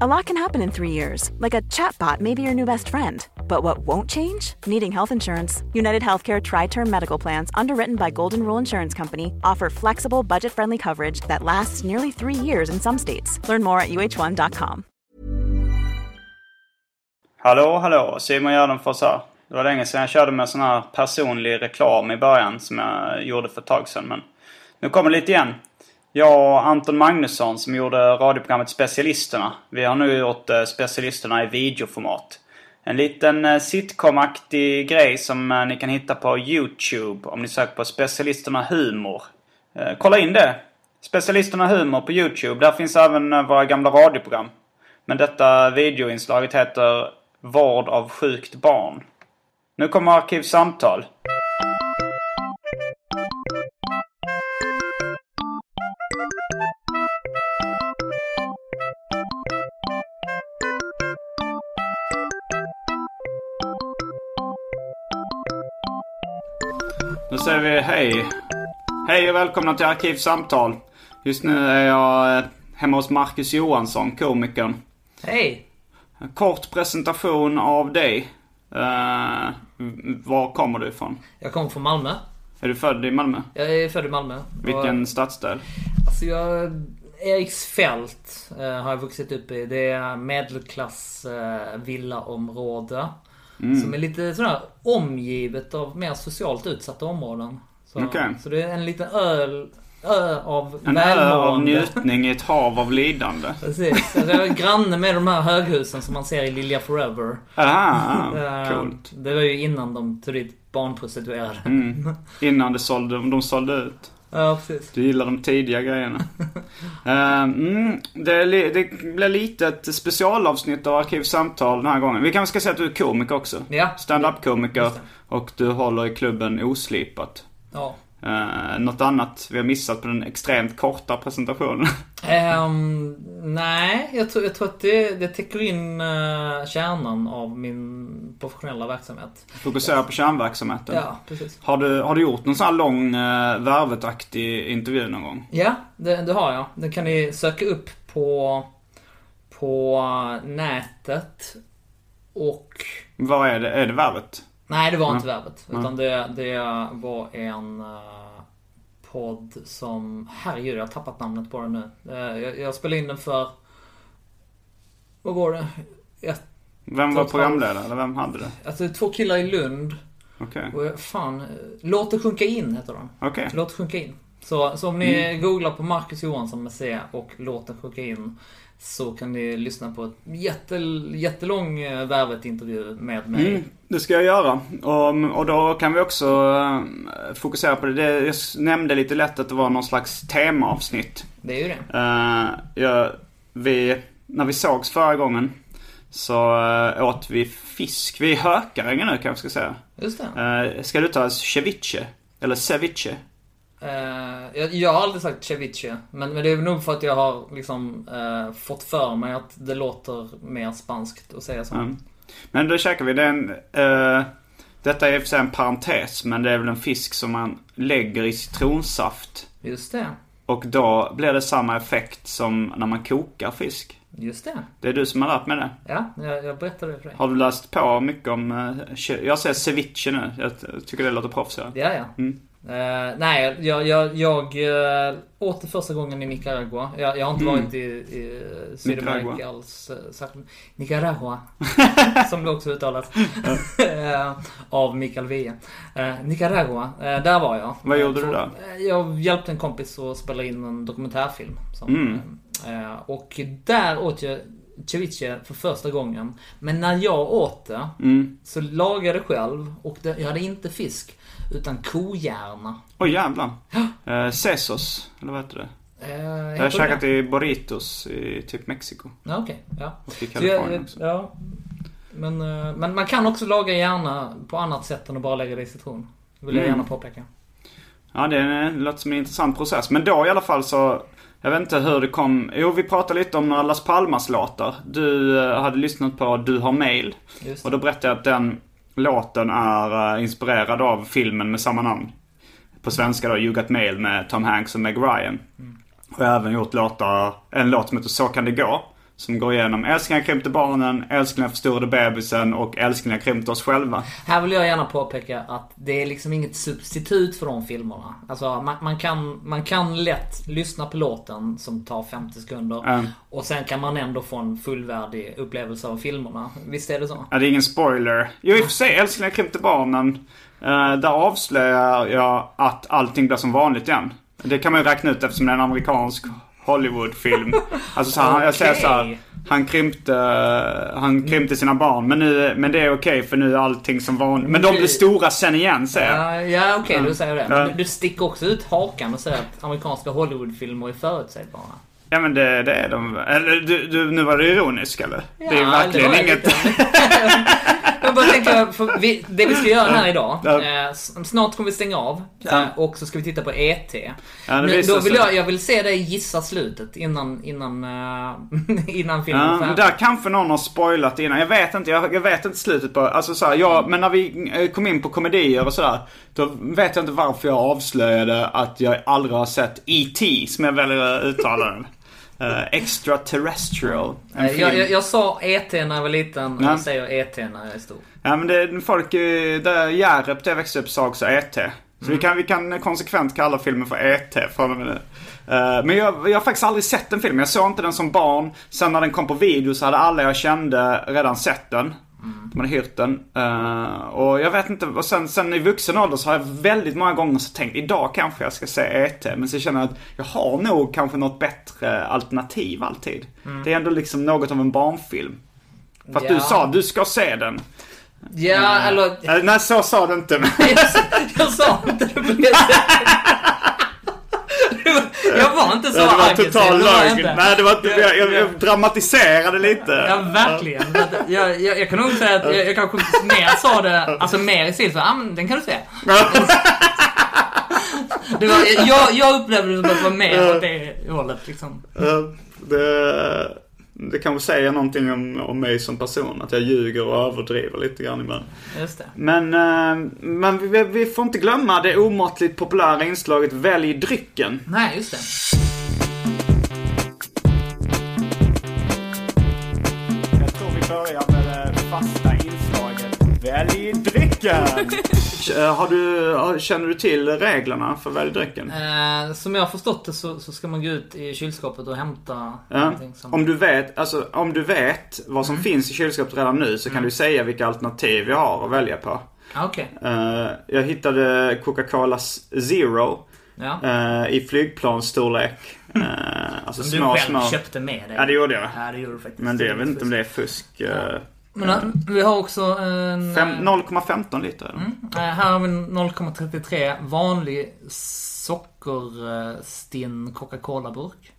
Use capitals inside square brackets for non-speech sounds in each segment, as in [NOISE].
A lot can happen in three years, like a chatbot may be your new best friend. But what won't change? Needing health insurance. United Healthcare Tri Term Medical Plans, underwritten by Golden Rule Insurance Company, offer flexible, budget friendly coverage that lasts nearly three years in some states. Learn more at uh1.com. Hallå, hallå. Simon Gärdenfors här. Det var länge sedan jag körde med sån här personlig reklam i början som jag gjorde för ett tag sedan. Men nu kommer lite igen. Jag och Anton Magnusson som gjorde radioprogrammet Specialisterna. Vi har nu gjort eh, Specialisterna i videoformat. En liten sitcomaktig sitcom-aktig grej som eh, ni kan hitta på YouTube om ni söker på Specialisterna Humor. Kolla in det! Specialisterna Humor på YouTube. Där finns även våra gamla radioprogram. Men detta videoinslaget heter Vård av sjukt barn. Nu kommer Arkivsamtal. Då säger vi hej. Hej och välkomna till Arkivsamtal. Just nu är jag eh, hemma hos Marcus Johansson, komikern. Hej! En kort presentation av dig. Uh, var kommer du ifrån? Jag kommer från Malmö. Är du född i Malmö? Jag är född i Malmö. Vilken och, stadsdel? Alltså jag... Eriksfält uh, har jag vuxit upp i. Det är medelklass uh, villaområde. Mm. Som är lite sådär omgivet av mer socialt utsatta områden. Så, okay. så det är en liten öl ö av En välmående. ö av njutning i ett hav av lidande. Precis. [LAUGHS] Jag är granne med de här höghusen som man ser i Lilja Forever. Aha, uh, [LAUGHS] coolt. Det var ju innan de tog dit barnprostituerade. Mm. [LAUGHS] Innan det sålde, de sålde ut. Ja, precis. Du gillar de tidiga grejerna. uh, [LAUGHS] mm, det, det blir lite ett specialavsnitt av Arkivsamtal den här gången. Vi kanske ska säga att du är komiker också. Ja. Stand-up-komiker. Och du håller i klubben Oslipat. Ja. Uh, något annat vi har missat på den extremt korta presentationen? Um, [LAUGHS] nej, jag tror, jag tror att det, det täcker in uh, kärnan av min professionella verksamhet. Fokusera på kärnverksamheten? Ja, precis. Har du, har du gjort någon sån här lång uh, värvetaktig intervju någon gång? Ja, det, det har jag. Den kan ni söka upp på, på nätet. Och... Vad är det? Är det värvet? Nej, det var mm. inte Värvet. Utan det, det var en uh, podd som... Herregud, jag har tappat namnet på den nu. Uh, jag, jag spelade in den för... Vad var det? Ett, vem var programledare? Eller vem hade det? Alltså två killar i Lund. Okej. Okay. Fan, Låt det sjunka in heter de. Okej. Okay. Låt det sjunka in. Så, så om ni mm. googlar på Marcus Johansson med C och Låt det sjunka in så kan ni lyssna på ett jätte, jättelång eh, Värvet-intervju med mig. Mm, det ska jag göra. Och, och då kan vi också uh, fokusera på det. det. Jag nämnde lite lätt att det var någon slags temaavsnitt. Det är ju det. Uh, ja, vi, när vi sågs förra gången så åt vi fisk. Vi är i Hökarängen nu kanske jag ska säga. Just det. Uh, ska det uttalas ceviche? Eller ceviche? Uh, jag, jag, har aldrig sagt ceviche. Men, men det är nog för att jag har liksom uh, fått för mig att det låter mer spanskt att säga så. Mm. Men då käkar vi den. Uh, detta är i och för sig en parentes. Men det är väl en fisk som man lägger i citronsaft. Just det. Och då blir det samma effekt som när man kokar fisk. Just det. Det är du som har lärt mig det. Ja, jag, jag berättade det för dig. Har du läst på mycket om... Jag säger ceviche nu. Jag tycker det låter proffsigare. Ja, ja. Mm. Uh, nej, jag, jag, jag uh, åt det första gången i Nicaragua. Jag, jag har inte mm. varit i, i Sydamerika alls. Uh, Nicaragua. [LAUGHS] som det också uttalas. av Mikael Wiehe. Nicaragua, där var jag. Vad gjorde du där? Jag hjälpte en kompis att spela in en dokumentärfilm. Som, mm. och där åt jag ceviche för första gången. Men när jag åt det, mm. så lagade jag det själv. Och det, jag hade inte fisk. Utan kohjärna. Oj oh, jävlar. Eh, Sesos, eller vad heter det? Eh, Jag har käkat i burritos i typ Mexiko. Ja, okej. Ja. Och i Så jag, Kalifornien också. ja. Men, eh, men man kan också laga hjärna på annat sätt än att bara lägga det i citron. Det vill jag Mm. gärna påpeka. Ja, det låter som en intressant process. Men då i alla fall så... Jag vet inte hur det kom. Jo, vi pratade lite om några Las Palmas-låtar. Du eh, hade lyssnat på Du har mail. Och då berättade jag att den låten är eh, inspirerad av filmen med samma namn. På svenska då, You Got Mail med Tom Hanks och Meg Ryan. Och jag har även gjort låtar, en låt som heter Så kan det gå. Som går igenom Älsklingar krympte barnen, Älsklingar förstorade bebisen och Älsklingar krympte oss själva. Här vill jag gärna påpeka att det är liksom inget substitut för de filmerna. Alltså man, man, kan, man kan lätt lyssna på låten som tar 50 sekunder. Mm. Och sen kan man ändå få en fullvärdig upplevelse av filmerna. Visst är det så? Ja, det är ingen spoiler. Jo, i och för sig, Älsklingar krympte barnen. eh, där avslöjar jag att allting blir som vanligt igen. Det kan man ju räkna ut eftersom det är en amerikansk Hollywoodfilm. [LAUGHS] Alltså så här, jag säger så här, han krympte, han krympte sina barn. Men, nu, men det är okej för nu är allting som vanligt. Men de blir stora sen igen säger jag. Ja, ja okej du säger det. Ja. Men du, sticker också ut hakan och säger att amerikanska Hollywoodfilmer är förutsägbara. Ja men det, det är de. Eller du, du, nu var du ironisk eller? det är Ja, verkligen det inget... [LAUGHS] [LAUGHS] lite. Jag tänker, för vi, det vi ska göra här idag. Eh, snart kommer vi stänga av. Eh, och så ska vi titta på ET. Ja, visar då vill jag, jag vill se dig gissa slutet innan, innan, eh, [LAUGHS] innan filmen Ja, är men färdig. där kanske någon har spoilat innan. Jag vet inte. Jag, jag vet inte slutet på... Alltså så här, jag, men när vi eh, kom in på komedier och sådär. Då vet jag inte varför jag avslöjade att jag aldrig har sett E.T. Som jag väljer att uttala den. Uh, [LAUGHS] extraterrestrial. Eh, jag, jag, jag sa ET när jag var liten och Ja. jag säger ET när jag är stor. Ja men det, folk eh, där Hjärup där jag växte upp sa också E.T. Så Mm. vi, kan, vi kan konsekvent kalla filmen för E.T. från och med nu. Eh, men jag, jag har faktiskt aldrig sett den filmen. Jag såg inte den som barn. Sen när den kom på video så hade alla jag kände redan sett den. Mm. De hade hyrt den. Eh, och jag vet inte. Och sen, sen i vuxen ålder så har jag väldigt många gånger så tänkt idag kanske jag ska se E.T. Men så känner jag att jag har nog kanske något bättre alternativ alltid. Det är ändå liksom något av en barnfilm. För att Mm. Ja. du sa du ska se den. Ja, eller... Eh, Nej, så sa du inte. men- [LAUGHS] Jag, sa inte det på det Jag var inte så Det var aggressiv, total lögn. Nej, det var inte, jag, jag, jag dramatiserade lite. Ja, verkligen. Jag, jag, jag kan nog säga att jag, jag kanske mer sa det, alltså mer i stil så, ah, men den kan du se. [LAUGHS] Det var, jag, jag upplevde det som att det var mer åt det hållet liksom. Det, det kanske säger någonting om, om mig som person. Att jag ljuger och överdriver lite grann ibland. Just det. Men, eh, men vi, vi får inte glömma det omåttligt populära inslaget Välj drycken. Nej, just det. Jag tror vi börjar med det fasta inslaget Välj drycken! Eh, har du, känner du till reglerna för Välj drycken? Eh, som jag har förstått det så, så ska man gå ut i kylskåpet och hämta Ja. som... Om du vet, alltså om du vet vad som finns i kylskåpet redan nu så kan du säga vilka alternativ jag har att välja på. Ah, Okej. Eh, jag hittade Coca-Cola Zero Ja. eh, i flygplansstorlek. Uh, alltså Som du små, själv små. köpte med dig. Ja, det gjorde jag. Ja, det gjorde du faktiskt. Men det, jag vet inte om det är fusk. eh, Men eh, vi har också en... fem- eh, 0,15 liter. eller? Eh, här har vi en 0,33 vanlig sockerstinn Coca-Cola-burk.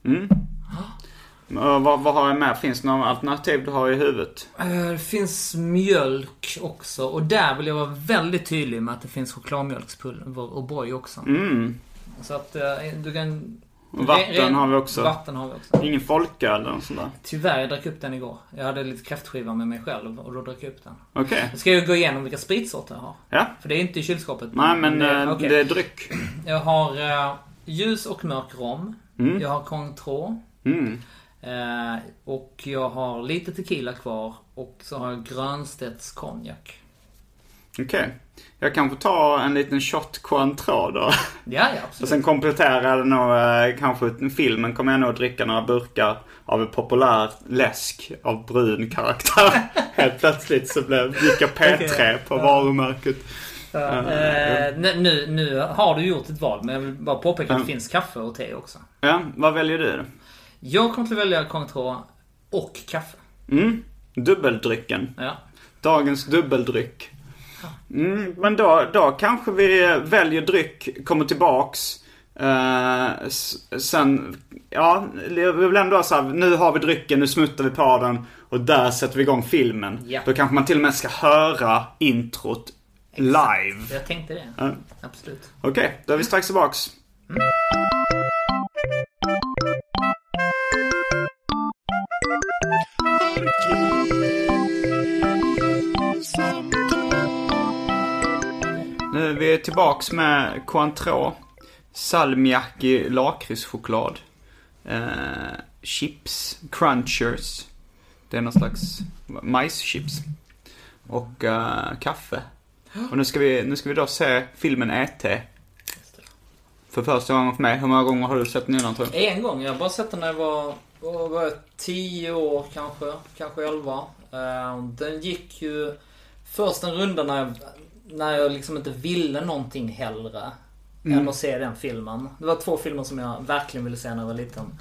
Eh, vad, vad har jag med? Finns det några alternativ du har i huvudet? Det finns mjölk också och där vill jag vara väldigt tydlig med att det finns chokladmjölkspulver och O'boy också. Mm. Så att du kan... Vatten ren- har vi också. Vatten har vi också. Ingen folköl eller sånt där? Tyvärr, jag drack upp den igår. Jag hade lite kräftskiva med mig själv och då drack jag upp den. Okej. Jag ska ju gå igenom vilka spritsorter jag har. Ja. För det är inte i kylskåpet. Nej men det, eh, okej. det är dryck. [CLEARS THROAT] Jag har eh, ljus och mörk rom. Jag har Cointreau. Mm. Eh, och jag har lite tequila kvar. Och så har jag Grönstedts konjak. Okej. Jag kan få ta en liten shot Cointreau då. Ja, ja, Och absolut. sen kompletterar jag det nog eh, kanske filmen kommer jag nog att dricka några burkar av en populär läsk av brun karaktär. [LAUGHS] Helt plötsligt så blev, gick jag P3 på varumärket. Eh, nu, nu, nu har du gjort ett val, men jag vill bara påpeka att det finns kaffe och te också. Ja, vad väljer du? Jag kommer att välja Cointreau och kaffe. Mm, dubbeldrycken. Ja. Dagens dubbeldryck. Mm, men då, då kanske vi väljer dryck, kommer tillbaks Eh, sen, ja, vi vill ändå så här, nu har vi drycken, nu smuttar vi på den och där sätter vi igång filmen. Ja. Då kanske man till och med ska höra introt live. Jag tänkte det. Ja. Absolut. Okej, då är vi strax tillbaks. Nu är vi är tillbaks med Cointreau. Salmiakki lakritschoklad. Eh, chips. Crunchers. Det är någon slags majschips. Och eh, kaffe. Och nu ska, vi, nu ska vi då se filmen E.T. För första gången för mig. Hur många gånger har du sett den innan tror du? En gång. Jag har bara sett den när jag var, var tio 10 år kanske. Kanske 11. Eh, Den gick ju först en runda när jag, när jag liksom inte ville någonting hellre. Än att se den filmen. Det var två filmer som jag verkligen ville se när jag var liten.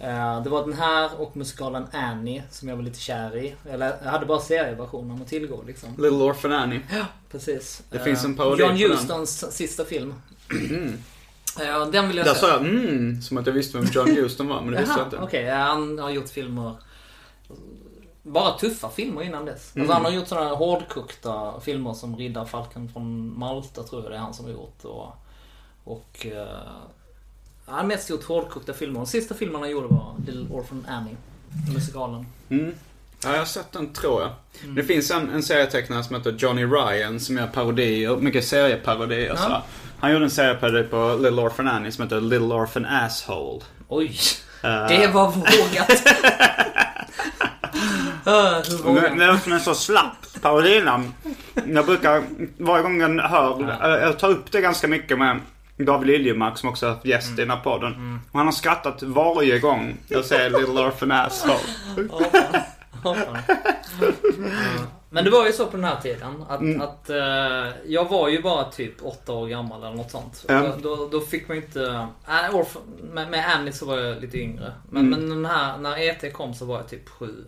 Eh, Det var den här och musikalen Annie som jag var lite kär i. Eller jag hade bara serieversionen att tillgå liksom. Little Orphan Annie. Precis. Det Eh, finns en parodi John. Hustons sista film. Eh, Den vill jag Där se. sa jag mm, som att jag visste vem John [LAUGHS] Huston var, men det visste jag inte. okej. ja, Han har gjort filmer. Bara tuffa filmer innan dess. Mm. Alltså han har gjort sådana hårdkokta filmer som Riddarfalken från Malta tror jag det är han som har gjort. Och, och eh, han har mest gjort hårdkokta filmer. Den sista filmen han gjorde var Little Orphan Annie. Musikalen. Mm. Ja, jag har sett den tror jag. Det finns en, en serietecknare som heter Johnny Ryan som gör parodier, mycket serieparodier. Ja. Så. Han gjorde en serieparodi på Little Orphan Annie som heter Little Orphan Asshole. Oj! Eh, Det var vågat. [LAUGHS] Uh, Men som en så slapp parodinamn. Jag brukar, varje gång jag hör, eh, jag tar upp det ganska mycket med David Liljemark som också haft gäst i den här podden. Och han har skrattat varje gång jag säger Little Orphan Asshole. Men det var ju så på den här tiden att, Mm. att eh, jag var ju bara typ åtta år gammal eller något sånt. Då, då, då fick man ju inte... Äh, med, med Annie så var jag lite yngre. Men, men den här, när ET kom så var jag typ sju.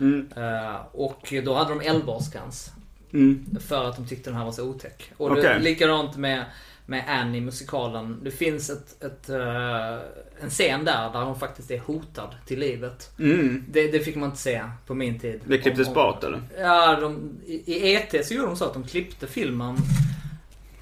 Mm. Eh, och då hade de 11-årsgräns. Mm. För att de tyckte den här var så otäck. Och det, Okej. likadant med, med Annie musikalen. Det finns ett, ett, eh, en scen där där hon faktiskt är hotad till livet. Mm. Det, det fick man inte se på min tid. Det klipptes Om- om- bort eller? Ja, de, i, i ET så gjorde de så att de klippte filmen.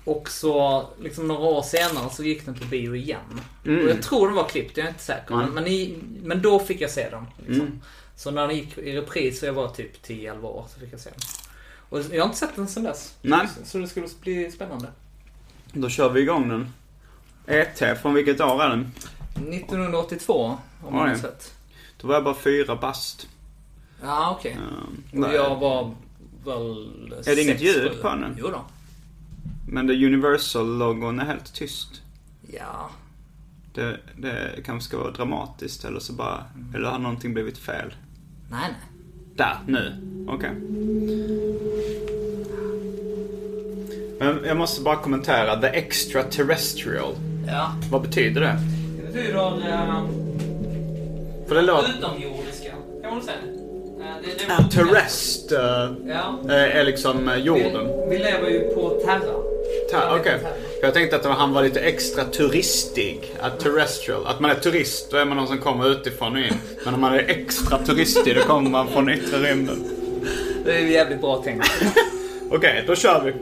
Och så, liksom några år senare så gick den på bio igen. Mm. Och jag tror den var klippt, jag är inte säker. Nej. Men, men, i, men då fick jag se den. Liksom. Mm. Så när den gick i repris så jag var typ 10-11 år så fick jag se den. Och jag har inte sett den sedan dess. Nej. Så, det skulle bli spännande. Då kör vi igång den. ET, från vilket år är den? 1982, om man har sett. Då var jag bara fyra bast. Ja, okej. Um, Och jag var väl... Är det inget ljud på den? Jo då. Men det Universal-logon är helt tyst. Ja. Det, det kanske ska vara dramatiskt eller så bara... Eller har någonting blivit fel? Nej, nej. Där, nu. Okej. Men jag måste bara kommentera. The extraterrestrial. Ja. Vad betyder det? Det betyder... Eh, För det låter... utomjordiska, kan man säga. Eh, det, det En terrest eh, Ja. eh, är liksom jorden. Vi, vi lever ju på Terra. Ta- Okej. För Jag tänkte att han var lite extra turistig. Att terrestrial. Att man är turist, då är man någon som kommer utifrån och in. Men om man är extra turistig, då kommer man från yttre rymden. Det är jävligt bra tänkt. [LAUGHS] Okej, då kör vi.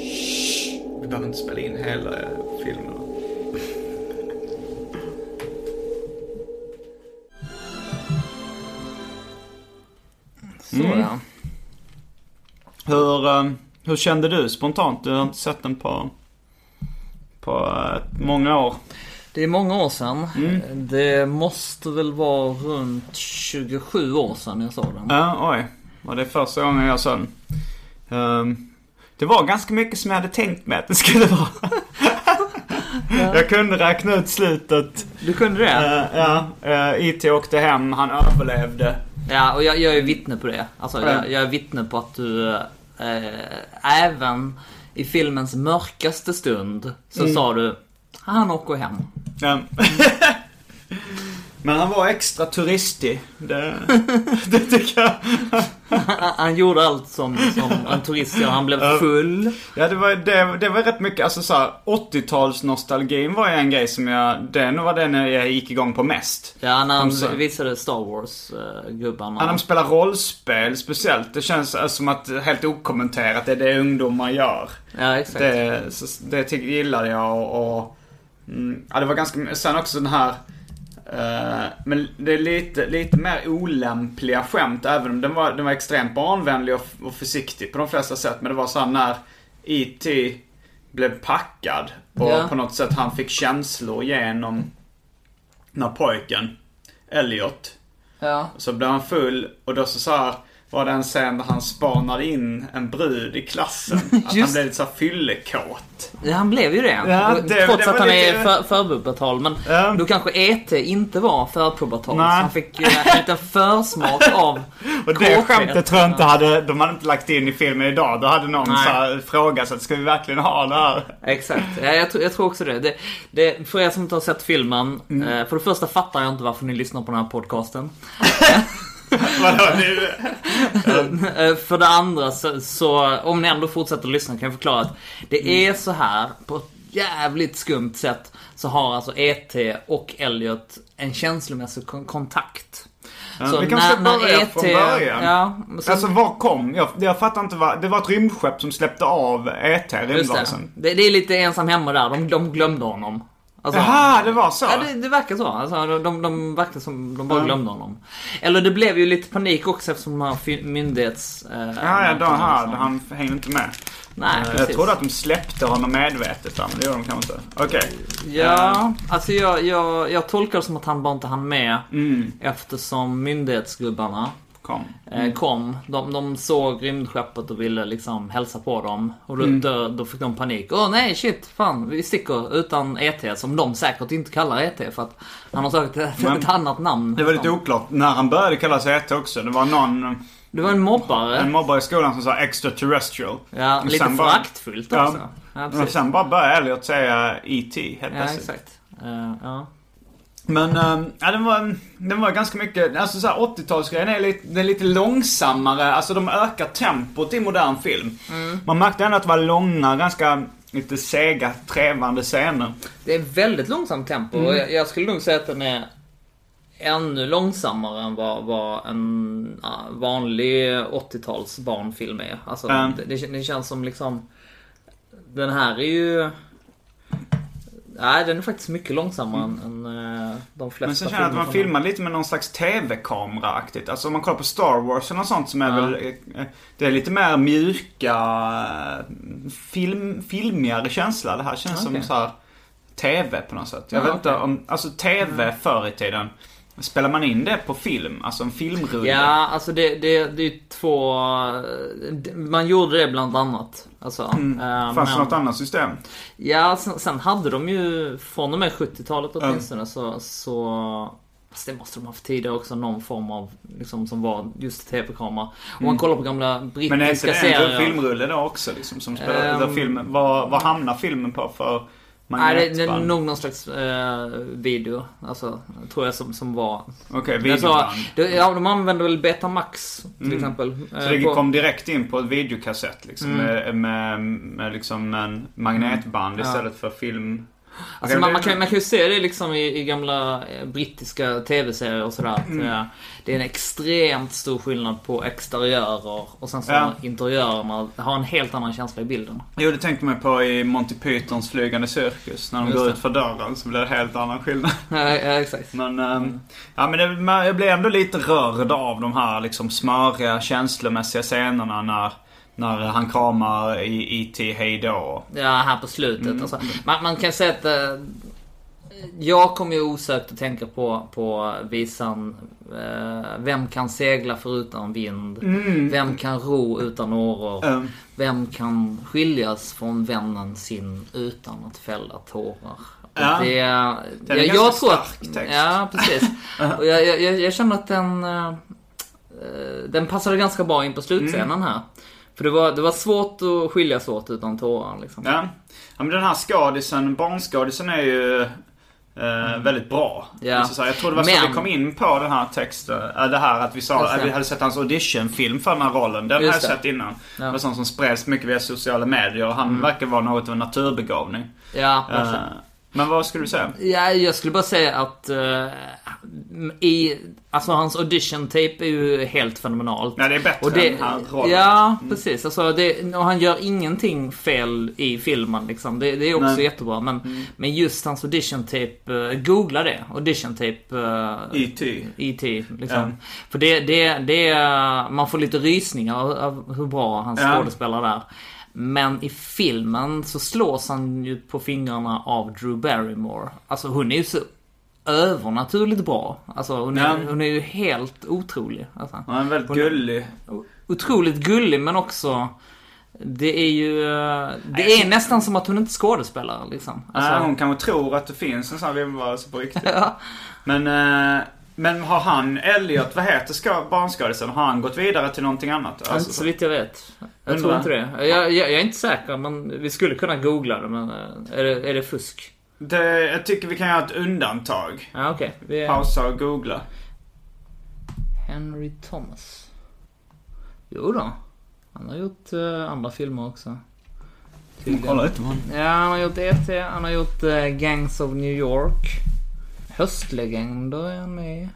Shh. Vi behöver inte spela in hela eh, filmen. Så ja. Hur, eh, hur kände du spontant? Du har inte sett den på, på eh, många år. Det är många år sedan. Mm. Det måste väl vara runt 27 år sedan jag såg den. Ja, oj. Var det första gången jag såg den? Ehm, det var ganska mycket som jag hade tänkt mig att det skulle vara. [LAUGHS] Jag kunde räkna ut slutet. Du kunde det? Uh, ja, uh, IT åkte hem, han överlevde. Ja, och jag, jag är vittne på det. Alltså, Ja. jag, jag är vittne på att du eh, även i filmens mörkaste stund så Mm. sa du han åker hem. Ja. [LAUGHS] Men han var extra turistig. Det, [LAUGHS] det tycker jag. Han, han gjorde allt som, som en turist gör. Han blev full. Ja, det var, det, det var rätt mycket, alltså såhär 80-tals nostalgin var ju en grej som jag, det nog var den jag gick igång på mest. Ja, när han sa- visade Star Wars-gubbarna. När de spelar rollspel speciellt, det känns eh, som att helt okommenterat det är det ungdomar gör. ja, exakt. Det, så, det gillade jag och, och mm, ja, det var ganska, sen också den här eh, men det är lite, lite mer olämpliga skämt även om den var, den var extremt barnvänlig och, och försiktig på de flesta sätt. Men det var så här när E.T. blev packad och Ja. på något sätt han fick känslor genom den här pojken, Elliot. Ja. Så blev han full och då så, så här, var det en scen där han spanade in en brud i klassen. [LAUGHS] Att han blev lite såhär fyllekåt. Ja, han blev ju det. Ja, det- Trots det att han lite- är för, förpubertal. Men Ja. då kanske E.T. inte var förpubertal. Nej. Så han fick eh, en liten försmak [LAUGHS] av Och det kåthet. skämtet tror jag inte hade, de hade inte lagt in i filmen idag. Då hade någon så frågat sig, ska vi verkligen ha det här? Exakt. Ja, jag, tror, jag tror också det. det, det för er som inte har sett filmen. Mm. Eh, för det första fattar jag inte varför ni lyssnar på den här podcasten. [LAUGHS] Vadå, nu? Eh, För det andra så, så, om ni ändå fortsätter lyssna kan jag förklara att det Mm. är så här på ett jävligt skumt sätt så har alltså E.T. och Elliot en känslomässig kon- kontakt. Ja, vi kanske ska börja från början. Ja, så, Alltså var kom? Jag, jag fattar inte vad, det var ett rymdskepp som släppte av E ET, just det. rymdvarelsen. det. Det är lite ensam hemma där, de, de glömde honom. Alltså, Jaha, det var så? Ja, det, det verkar så. Alltså, de, de, de verkar som de bara Ja. glömde honom. Eller det blev ju lite panik också eftersom de här myndighets... Eh, Ja, ja, då, här, han hängde inte med. Nej, jag precis. trodde att de släppte honom medvetet, där, men det gjorde de kanske inte. Okej. Ja, alltså jag, jag, jag tolkar det som att han bara inte hann med. Mm, Eftersom myndighetsgubbarna kom. eh, kom. De, de såg rymdskeppet och ville liksom hälsa på dem. Och då, Mm. då, då fick de panik. Åh nej, shit, fan, vi sticker utan ET. Som de säkert inte kallar ET för att han har tagit ett, [LAUGHS] Men- ett annat namn. Det var lite oklart när han började kalla sig ET också. Det var någon, Det var en mobbare. en mobbare i skolan som sa extraterrestrial. Ja, Och lite föraktfullt också. Ja. Ja, Och sen bara började Elliot säga E.T. helt Ja, plötsligt. exakt. Eh, ja. Men ehm, ja, den, var, den var ganska mycket, alltså så här 80-talsgrejen är lite, den är lite långsammare, alltså de ökar tempot i modern film. Mm. Man märkte ändå att det var långa, ganska lite sega, trevande scener. Det är väldigt långsamt tempo Mm. och jag, jag skulle nog säga att den är ännu långsammare än vad, vad en vanlig 80-tals barnfilm är. Alltså, Mm. det, det, det känns som liksom... Den här är ju... Nej, den är faktiskt mycket långsammare än, än eh, de flesta Mm. Men sen känner jag att man filmar lite med någon slags TV-kameraaktigt. Alltså om man kollar på Star Wars eller något sånt som är Ja. väl... eh, Det är lite mer mjuka, eh, film, filmigare känsla. Det här känns Okej. som så här TV på något sätt. Jag Ja, vet inte om, alltså TV förr i tiden. Spelar man in det på film? Alltså en filmrulle? Ja, alltså det, det, det är två... Man gjorde det bland annat. Alltså, Mm. Fanns det något annat system? Ja, sen, sen hade de ju från och med 70-talet åtminstone så, så... Fast det måste de ha haft tidigare också, någon form av, liksom som var just tv-kamera. Om man kollar på gamla brittiska Mm. Men är inte det serier. en filmrulle då också liksom? Som spelar, där filmen, vad, vad hamnar filmen på för Nej, det, är nog någon slags eh, video. Alltså, tror jag som, som var... Okej, Jag videoband. ja, de använder väl Betamax till Mm. exempel. Så eh, det på- kom direkt in på ett videokassett liksom Mm. med, med, med liksom en magnetband Ja. istället för film. Alltså man, man, kan, man kan ju se det liksom i, i gamla eh, brittiska tv-serier och sådär. Att, Mm. eh, det är en extremt stor skillnad på exteriörer och sen så Ja. interiörerna har en helt annan känsla i bilden. Jo, det tänkte man på i Monty Pythons flygande cirkus. När de Just går det. ut för dörren så blir det helt annan skillnad. [LAUGHS] Ja, ja exakt. Men, ehm, ja, men det, man, jag blev ändå lite rörd av de här liksom smöriga känslomässiga scenerna när, när han kramar i E.T. Hej då. Ja, här på slutet. Mm. Alltså, man, man kan säga att eh, jag kommer ju osökt att tänka på, på visan eh, Vem kan segla förutan vind? Vem kan ro utan åror? Mm. Vem kan skiljas från vännen sin utan att fälla tårar? Ja. Det, Den är jag, jag tror att, stark text. Ja, precis. [LAUGHS] Och jag, jag, jag, jag känner att den, eh, eh, den passade ganska bra in på slutscenen Mm. här. För det var, det var svårt att skiljas åt utan tårar liksom. Ja. ja men den här skadisen, barnskadisen är ju eh, väldigt bra. Ja. Så, så jag tror det var så Men- vi kom in på den här texten. Äh, det här att vi sa att vi hade sett hans auditionfilm för den här rollen. Den Just har jag det. sett innan. Ja. Det var sånt som spreds mycket via sociala medier. Och han verkar vara något av en naturbegåvning. Ja, Eh. Men vad skulle du säga? Ja, jag skulle bara säga att eh, i, alltså hans audition tape är ju helt fenomenalt. Ja, det är bättre och det, än här rollen. Ja, precis. Alltså, det, och han gör ingenting fel i filmen liksom. Det, det är också Nej. jättebra. Men, men just hans audition tape, eh, googla det. Audition tape. Uh, E.T. E.T. Liksom. Ja. För det, det, det är, man får lite rysningar av, av hur bra han Ja. skådespelar där. Men i filmen så slås han ju på fingrarna av Drew Barrymore. Alltså hon är ju så övernaturligt bra. Alltså hon är, Ja. hon är ju helt otrolig. Alltså. Han är väldigt Hon- gullig. Otroligt gullig men också det är ju... Det är nästan som att hon inte skådespelar liksom. Alltså, Nej, hon kanske tror att det finns en sån här vimmelrörelse på riktigt. [LAUGHS] ja. Men, eh, men har han, Elliot, vad heter ska, barnskådisen? Har han gått vidare till någonting annat? Alltså, så vitt jag vet. Jag Undrar. tror inte det. Jag, jag, jag är inte säker men vi skulle kunna googla det men eh, är det, är det fusk? det, jag tycker vi kan göra ett undantag. Ja okej. Vi- Pausa och googla. Henry Thomas. Jo då. Han har gjort eh, andra filmer också. Tydligen. lite på Ja, han har gjort E.T. Han har gjort eh, Gangs of New York. Höstlegender är han med i.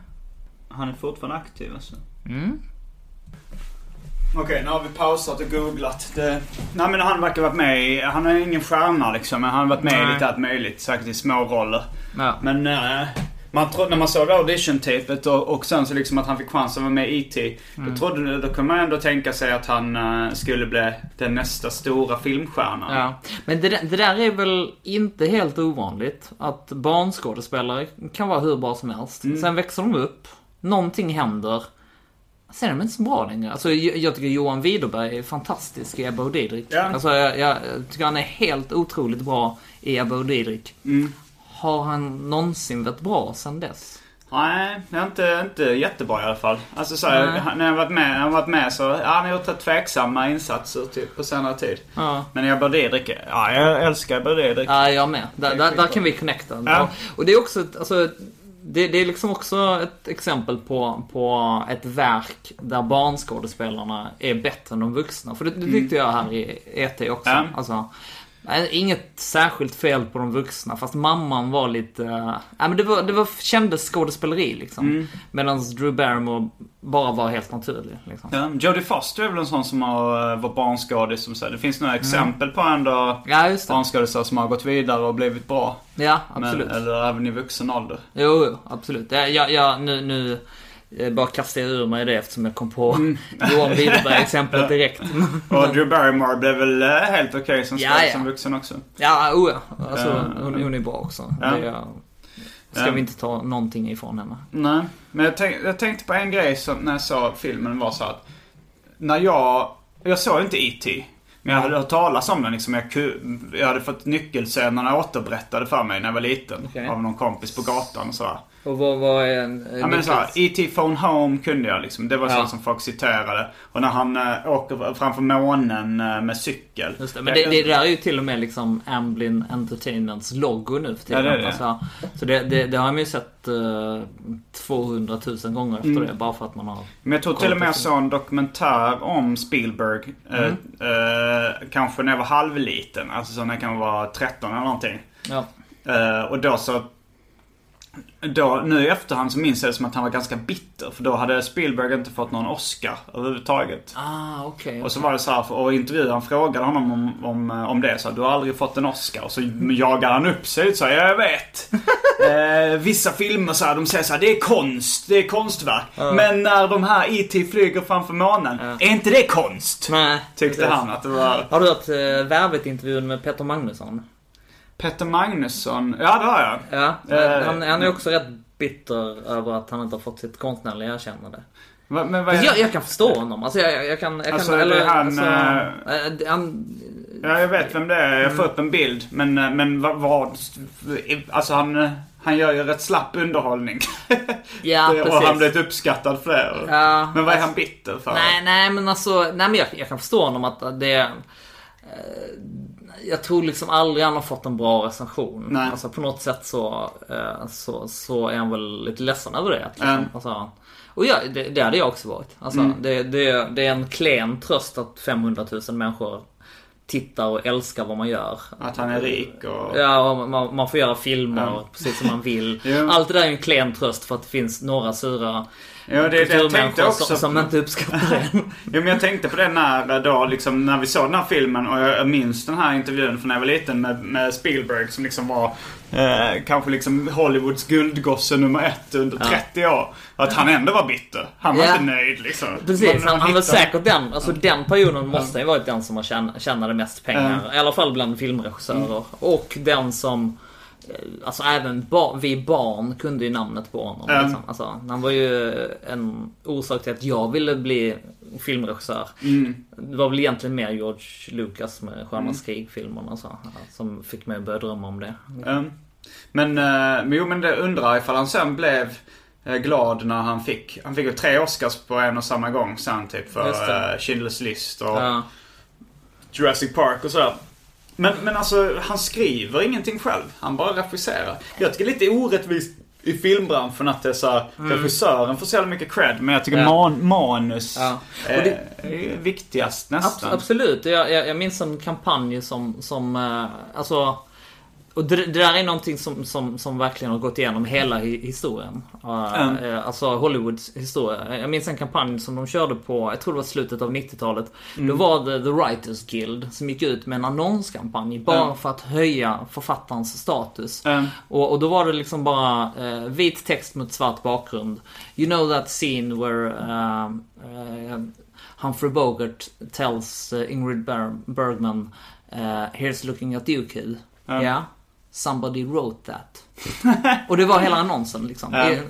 Han är fortfarande aktiv alltså. Mm. Okej, nu har vi pausat och googlat. Det... Nej men han verkar varit med i, han är ingen stjärna liksom, men han har varit med i Nej. lite allt möjligt. Säkert i små roller. Ja. Men eh, man trodde, när man såg audition-tapet och, och sen så liksom att han fick chansen att vara med i E.T. Mm. Då, trodde, då kunde man ändå tänka sig att han eh, skulle bli den nästa stora filmstjärnan. Ja. Men det, där- det där är väl inte helt ovanligt. Att barnskådespelare kan vara hur bra som helst. Mm. Sen växer de upp. Någonting händer. Sen är de inte så bra längre. Alltså, jag, jag tycker Johan Widerberg är fantastisk i Ebba och Didrik. Ja. Alltså, jag, jag tycker han är helt otroligt bra i Ebba och Didrik. Mm. Har han någonsin varit bra sen dess? Nej, inte, inte jättebra i alla fall. Alltså så här, när jag varit med, när jag varit med så, ja, han har gjort tveksamma insatser typ på senare tid. Ja. Men Ebba Didrik, ja jag älskar Ebba Didrik. Ja, jag med. Där, där, där kan vi connecta. Ja. Och, det är också ett, alltså, det, det är liksom också ett exempel på, på ett verk där barnskådespelarna är bättre än de vuxna. För det, det tyckte jag här i E.T. också. Ja. Alltså, inget särskilt fel på de vuxna, fast mamman var lite... Nej, men det, var, det var, kändes skådespeleri liksom. Mm. Medan Drew Barrymore bara var helt naturlig. Liksom. Ja, Jodie Foster är väl en sån som har uh, varit barnskådis som. Det finns några exempel på ändå Ja, barnskådisar som har gått vidare och blivit bra. Ja, absolut. Men, eller även i vuxen ålder. Jo, jo, absolut. Ja, ja, ja nu, nu eh, bara kastar jag ur mig det eftersom jag kom på Mm. [LAUGHS] Johan Widerberg-exemplet direkt. [LAUGHS] Och Drew Barrymore blev väl uh, helt okej som Ja, ja. som vuxen också. Ja, oh ja. Alltså, Ja. hon, hon är bra också. Ja. Det ska Ja. vi inte ta någonting ifrån henne. Nej, men jag, tänk, jag tänkte på en grej som, när jag såg filmen var så att när jag, jag såg inte E.T. Men jag hade hört talas om den liksom. Jag, jag hade fått nyckelscenerna återberättade för mig när jag var liten. Okej. Av någon kompis på gatan och sådär. Och vad, vad är en... Ja men såhär, E.T. Phone Home kunde jag liksom. Det var Ja. sånt som folk citerade. Och när han äh, åker framför månen äh, med cykel. Just det, men det, det där är ju till och med liksom Amblin Entertainments logo nu för tiden. Ja, det det. Alltså, så det, det, det har man ju sett uh, 200 000 gånger efter Mm. det. Bara för att man har... Men jag tror till och med jag såg en dokumentär om Spielberg. eh, Mm. kanske när jag var halvliten. Alltså så när jag kan vara 13 eller någonting. Ja. Och då så... Då, nu i efterhand så minns jag det som att han var ganska bitter. För då hade Spielberg inte fått någon Oscar överhuvudtaget. Ah, okej. Och så var det så här, och intervjuaren frågade honom om, om, om det. Så du har aldrig fått en Oscar. Och så jagar han upp sig så här, ja, jag vet. [LAUGHS] eh, vissa filmer så här, de säger så här, det är konst, det är konstverk. Men när de här E.T. flyger framför månen, är inte det konst? Nej, Tyckte precis. han att det var... Har du hört uh, Värvet-intervjun med Peter Magnusson? Petter Magnusson, ja det har jag. Ja, Eh, han, han är också rätt bitter över att han inte har fått sitt konstnärliga erkännande. Va, men vad är... Jag, jag kan förstå honom. Alltså jag, jag, kan... Jag kan Alltså, är han, eh, eh, han... Ja, jag vet vem det är. Jag får upp en bild. Men, eh, men vad... vad alltså han, han gör ju rätt slapp underhållning. [LAUGHS] Ja, och precis. han har blivit uppskattad för det. Ja, men vad är alltså- han bitter för? Nej, nej men alltså, nej men jag, jag kan förstå honom att det... Jag tror liksom aldrig han har fått en bra recension. Nej. Alltså på något sätt så, eh, så, så är han väl lite ledsen över det. Liksom. Mm. Alltså, och ja, det, det hade jag också varit. Alltså, det, det, det är en klen tröst att 500 000 människor tittar och älskar vad man gör. Att han är rik och... Ja, och man, man får göra filmer precis som man vill. [LAUGHS] Ja. Allt det där är en klen tröst för att det finns några sura Ja, det, det jag tänkte också som, som inte uppskattar det. [LAUGHS] Ja, men jag tänkte på det när, då, liksom, när vi såg den här filmen och jag, minns den här intervjun från när jag var liten med, med Spielberg som liksom var eh, kanske liksom Hollywoods guldgosse nummer ett under 30 år. Att han ändå var bitter. Han var Ja. inte nöjd liksom. Precis, han, han var säkert den, alltså den perioden måste ha varit den som har tjän, tjänade mest pengar. I alla fall bland filmregissörer. Mm. Och den som, alltså även ba, vi barn kunde ju namnet på honom. Mm. Liksom. Alltså, han var ju en orsak till att jag ville bli filmregissör. Mm. Det var väl egentligen mer George Lucas med Stjärnornas krig-filmerna så, som fick mig att börja drömma om det. Mm. Men, eh, men jo men det undrar ifall han sen blev eh, glad när han fick, han fick ju tre Oscars på en och samma gång sen typ för eh, Schindler's list och Ja. Jurassic Park och sådär. Men, men alltså, han skriver ingenting själv. Han bara regisserar. Jag tycker det är lite orättvist i filmbranschen att det är så här, regissören får så jävla mycket cred. Men jag tycker Mm. Ja. man, manus Ja. är, det- är viktigast nästan. absolut. Jag, jag, jag minns en kampanj som, som eh, alltså och det, det där är någonting som, som, som verkligen har gått igenom hela hi- historien. Uh, Mm. eh, Alltså Hollywoods historia. Jag minns en kampanj som de körde på, jag tror det var slutet av 90-talet. Mm. Då var det The Writers Guild som gick ut med en annonskampanj bara Mm. för att höja författarens status. Mm. Och, och då var det liksom bara eh, vit text mot svart bakgrund. You know that scene where um, eh, Humphrey Bogart tells Ingrid Ber- Bergman Here's looking at you kid. Ja. Yeah. Somebody wrote that. och det var hela annonsen liksom. Ja. Det- eh,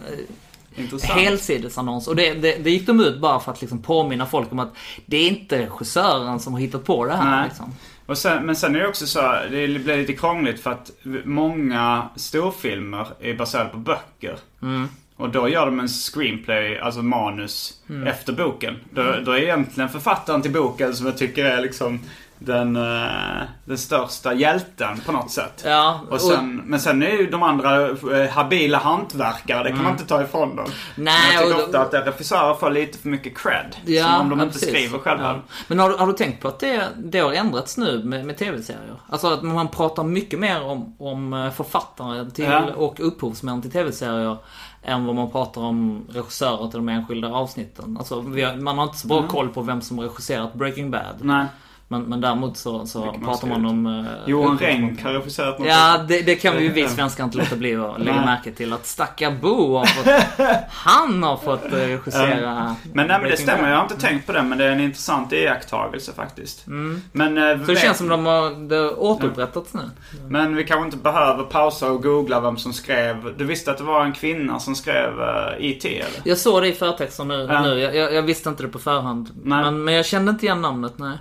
Intressant. Helsidesannons. Och det, det, det gick de ut bara för att liksom påminna folk om att det är inte regissören som har hittat på det här. Liksom. Och sen, men sen är det också så, det blir lite krångligt för att många storfilmer är baserade på böcker. Mm. Och då gör de en screenplay, alltså manus, Mm. efter boken. Då, då är egentligen författaren till boken som jag tycker är liksom den, eh, den största hjälten på något sätt. Ja, Och sen, men sen är ju de andra eh, habila hantverkare, det kan man inte ta ifrån dem. Mm. Nej, men jag tycker och- ofta att regissörer får lite för mycket cred. som om de ja, inte precis. skriver själva. Ja. Men har, du- har du tänkt på att det, det har ändrats nu med, med tv-serier? Alltså att man pratar mycket mer om, om eh, författare till, Ja. och upphovsmän till tv-serier än vad man pratar om regissörer till de enskilda avsnitten. Alltså, har, man har inte så bra koll på vem som regisserat Breaking Bad. Nej. Men, men däremot så, så man pratar man skrivit. om... eh, Johan har regisserat något. Ja, det, det kan vi ju [LAUGHS] vi svenskar inte låta bli att lägga märke till. Att stackar Bo har fått... [LAUGHS] Han har fått eh, regissera... Men nej men det stämmer, jag har inte tänkt på det men det är en intressant iakttagelse faktiskt. Men, eh, Mm. Så det känns som de har det återupprättats nu. men vi kanske inte behöver pausa och googla vem som skrev. Du visste att det var en kvinna som skrev uh, IT eller? Jag såg det i förtexten nu. Ja. nu. Jag, jag, jag visste inte det på förhand. Men, men jag kände inte igen namnet, nej.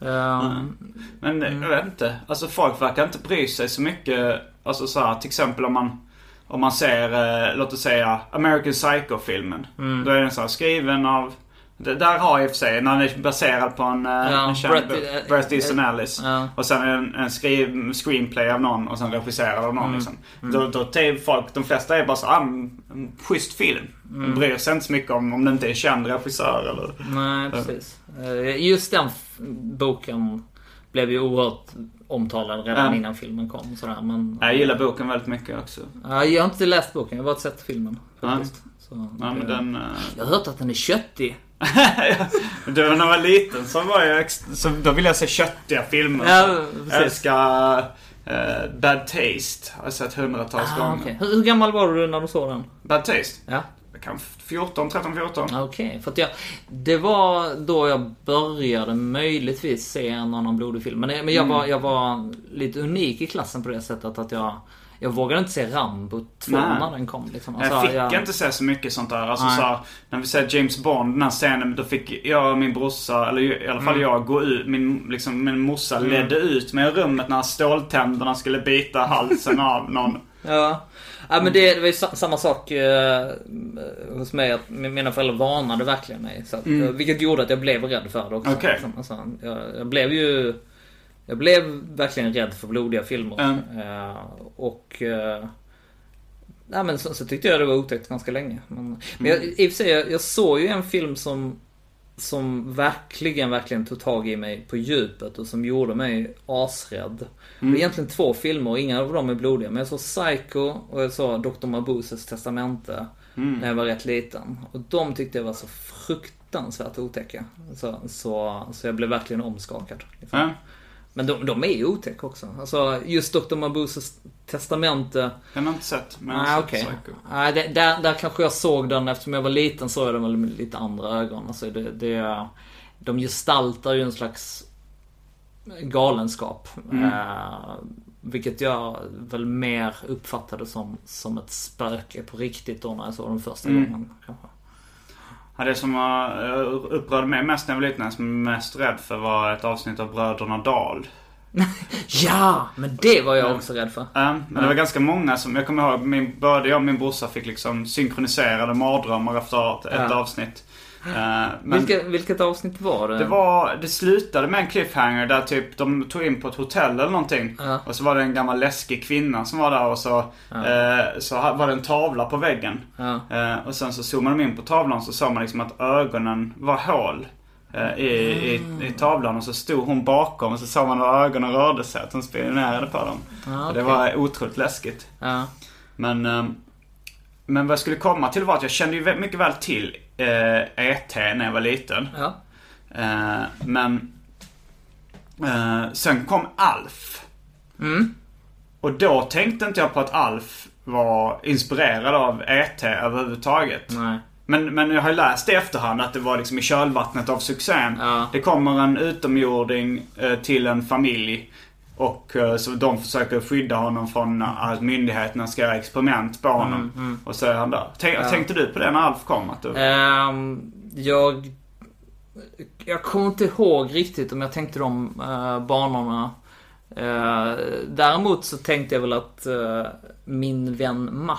Ehm, Men eh, jag vet inte. Alltså folk verkar inte bry sig så mycket. Alltså så här, till exempel om man om man ser, eh, låt oss säga, American Psycho-filmen. Mm. Då är den så här skriven av det, där har i och för sig, när den är baserad på en, eh, Ja, en känd Bret- bok. eh, Bret Easton Ellis. ja. Och sen en, en skriv, screenplay av någon och sen regisserad av någon Mm. liksom. Då, då är folk, de flesta är bara så ah, en, schysst film. Mm. De bryr sig inte så mycket om, om det inte är känd regissör eller... nej, precis. Eh, just den boken blev ju oerhört omtalad redan Ja. innan filmen kom. Sådär, men, Jag gillar boken väldigt mycket också. Ja, jag har inte läst boken, jag har bara sett filmen. Faktiskt. Så, Ja, men den... eh, Jag har hört att den är köttig. [LAUGHS] Du, när jag var liten så var jag så då ville jag se köttiga filmer. Ja, jag älskar eh, Bad Taste. Har jag sett hundratals Ah, gånger. okej. hur, hur gammal var du när du såg den? Bad Taste? Ja. Jag kan 14, 13, 14. Ah, Okej, för att jag... Det var då jag började möjligtvis se en annan blodig film. Men, men jag, Mm. var, jag var lite unik i klassen på det sättet att jag... Jag vågade inte se Rambo 2 Nej. när den kom. Liksom. jag Alltså, fick inte se så mycket sånt där. Alltså Nej. så här, när vi ser James Bond, den här scenen, då fick jag och min brorsa, eller i alla fall Mm. jag, gå ut. Min, liksom, min morsa ledde ut mig i rummet när ståltänderna skulle bita halsen av någon. [LAUGHS] Ja. ja men det, det var ju sa- samma sak eh, hos mig. Att mi- mina föräldrar varnade verkligen mig. Så att, eh, Vilket gjorde att jag blev rädd för det också. Mm. Okej. Liksom. Alltså, jag, jag blev ju... Jag blev verkligen rädd för blodiga filmer. Mm. Eh, och... Eh, nej men så, så tyckte jag det var otäckt ganska länge. Men, men jag, i och för sig, jag, jag såg ju en film som som verkligen, verkligen tog tag i mig på djupet och som gjorde mig asrädd. Det är egentligen två filmer och inga av dem är blodiga. Men jag såg Psycho och jag såg Dr. Mabuses testamente. När jag var rätt liten. Och de tyckte jag var så fruktansvärt otäcka. Så, så, så jag blev verkligen omskakad. Ja. Men de, de är ju otäcka också. Alltså just Dr. Mabuses testamente. Den har jag inte sett. Men jag har Nej sett okej. Psycho. Nej, det- där, där kanske jag såg den eftersom jag var liten såg jag den väl med lite andra ögon. Alltså det, det, de gestaltar ju en slags galenskap. Eh, vilket jag väl mer uppfattade som, som ett spöke på riktigt då när jag såg den första gången. Kanske. Ja, det som uh, upprörde mig mest när jag var liten, som jag var mest rädd för var ett avsnitt av Bröderna Dahl. [LAUGHS] Ja! Men det var jag också rädd för. Ja, men det var ganska många som, jag kommer ihåg, min, både jag och min brorsa fick liksom synkroniserade mardrömmar efter ett Ja. avsnitt. Eh, men Vilket, vilket avsnitt var det? det var, det slutade med en cliffhanger där typ de tog in på ett hotell eller någonting. Ja. Och så var det en gammal läskig kvinna som var där och så, eh, så var det en tavla på väggen. Ja. Eh, och sen så zoomade de in på tavlan så såg man liksom att ögonen var hål. eh, I, i, I tavlan och så stod hon bakom och så såg man hur ögonen rörde sig. Att hon spionerade på dem. Ja, Och det var otroligt läskigt. Ja. Men, eh, men vad jag skulle komma till var att jag kände ju mycket väl till eh, ET när jag var liten. Ja. Eh, men eh, sen kom Alf. Mm. Och då tänkte inte jag på att Alf var inspirerad av ET överhuvudtaget. Nej. Men, men jag har ju läst i efterhand att det var liksom i kölvattnet av succén. Ja. Det kommer en utomjording eh, till en familj. Och eh, så de försöker skydda honom från att myndigheterna ska göra experiment på honom. Och så är han där. Tänk, Tänkte du på det när Alf kom? Att du... Ehm, jag... Jag kommer inte ihåg riktigt om jag tänkte de uh, banorna. Eh, däremot så tänkte jag väl att eh, min vän Mac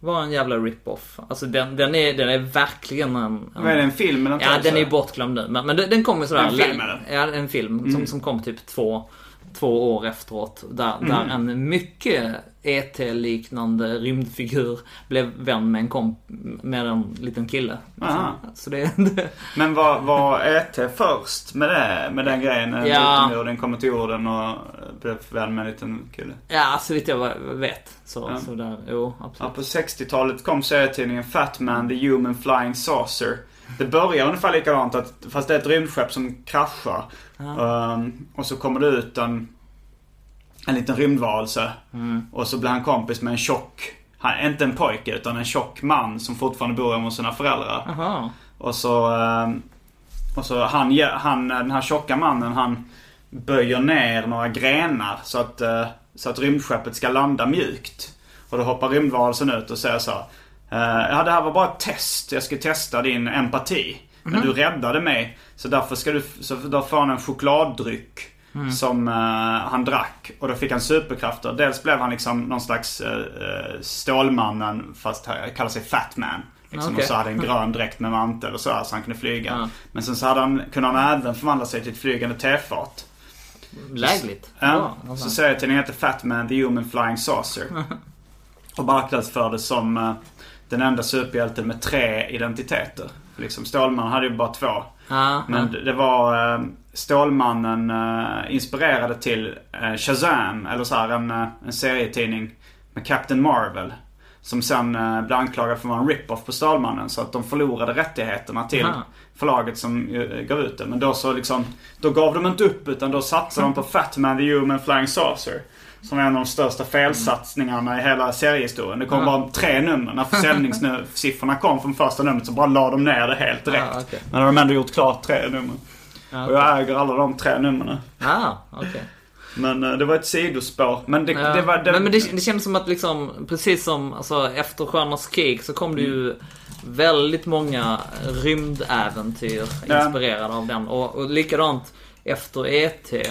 var en jävla rip-off. Alltså den, den, är, den är verkligen en... en är det, en film eller Ja, den är bortglömd nu. Men, men den, den kom ju sådär. En film, eller? Mm. Ja, en film som, som kom typ två, två år efteråt. Där, Mm. där en mycket ET-liknande rymdfigur blev vän med en komp med en liten kille. Aha. Så det, [LAUGHS] det Men var, var ET först med det? Med den grejen? Ja. utomjording kommer till jorden och blev vän med en liten kille? Ja, så vitt jag vet. Så, Ja. så där, jo Ja, absolut. på 60-talet kom serietidningen Fat Man, The Human Flying Saucer. Det börjar ungefär likadant, att, fast det är ett rymdskepp som kraschar. Um, och så kommer det ut en, en liten rymdvarelse. Och så blir han kompis med en tjock, han, inte en pojke utan en tjock man som fortfarande bor hemma hos sina föräldrar. Jaha. Och så, ehm, och så han, han, den här tjocka mannen han böjer ner några grenar så att, eh, så att rymdskeppet ska landa mjukt. Och då hoppar rymdvarelsen ut och säger så här, eh, Ja det här var bara ett test. Jag ska testa din empati. Men du räddade mig. Så därför ska du, så då får han en chokladdryck. Som eh, han drack. Och då fick han superkrafter. Dels blev han liksom någon slags uh, Stålmannen fast han kallar sig Fat Man. Liksom, Okej. Och så hade en grön dräkt med mantel och så, så han kunde flyga. Ja. Men sen så hade han, kunde han även förvandla sig till ett flygande tefat. Lägligt. Ja, Bra. så serietidningen heter Fat Man, The Human Flying Saucer. [LAUGHS] och marknadsfördes som eh, den enda superhjälten med tre identiteter. Liksom Stålmannen hade ju bara två. Ja, Men det- det var eh, Stålmannen eh, inspirerade till eh, Shazam, eller så här, en, en serietidning med Captain Marvel. Som sen blev anklagad för att vara en rip-off på Stålmannen. Så att de förlorade rättigheterna till Aha. förlaget som gav ut det. Men då så liksom, då gav de inte upp utan då satsade de på Fat Man the Human Flying Saucer. Som är en av de största felsatsningarna i hela seriehistorien. Det kom bara tre nummer. När försäljningssiffrorna kom från första numret så bara la de ner det helt direkt. Ah, okej. Men de har ändå gjort klart tre nummer. Ja, Och jag äger alla de tre numren. Ah, okej. Men eh, det var ett sidospår. Men det, Ja. det var... Det, men, men det, det känns som att liksom, precis som alltså, efter Stjärnornas krig så kom det ju väldigt många rymdäventyr Ja. inspirerade av den. Och, och likadant efter E.T.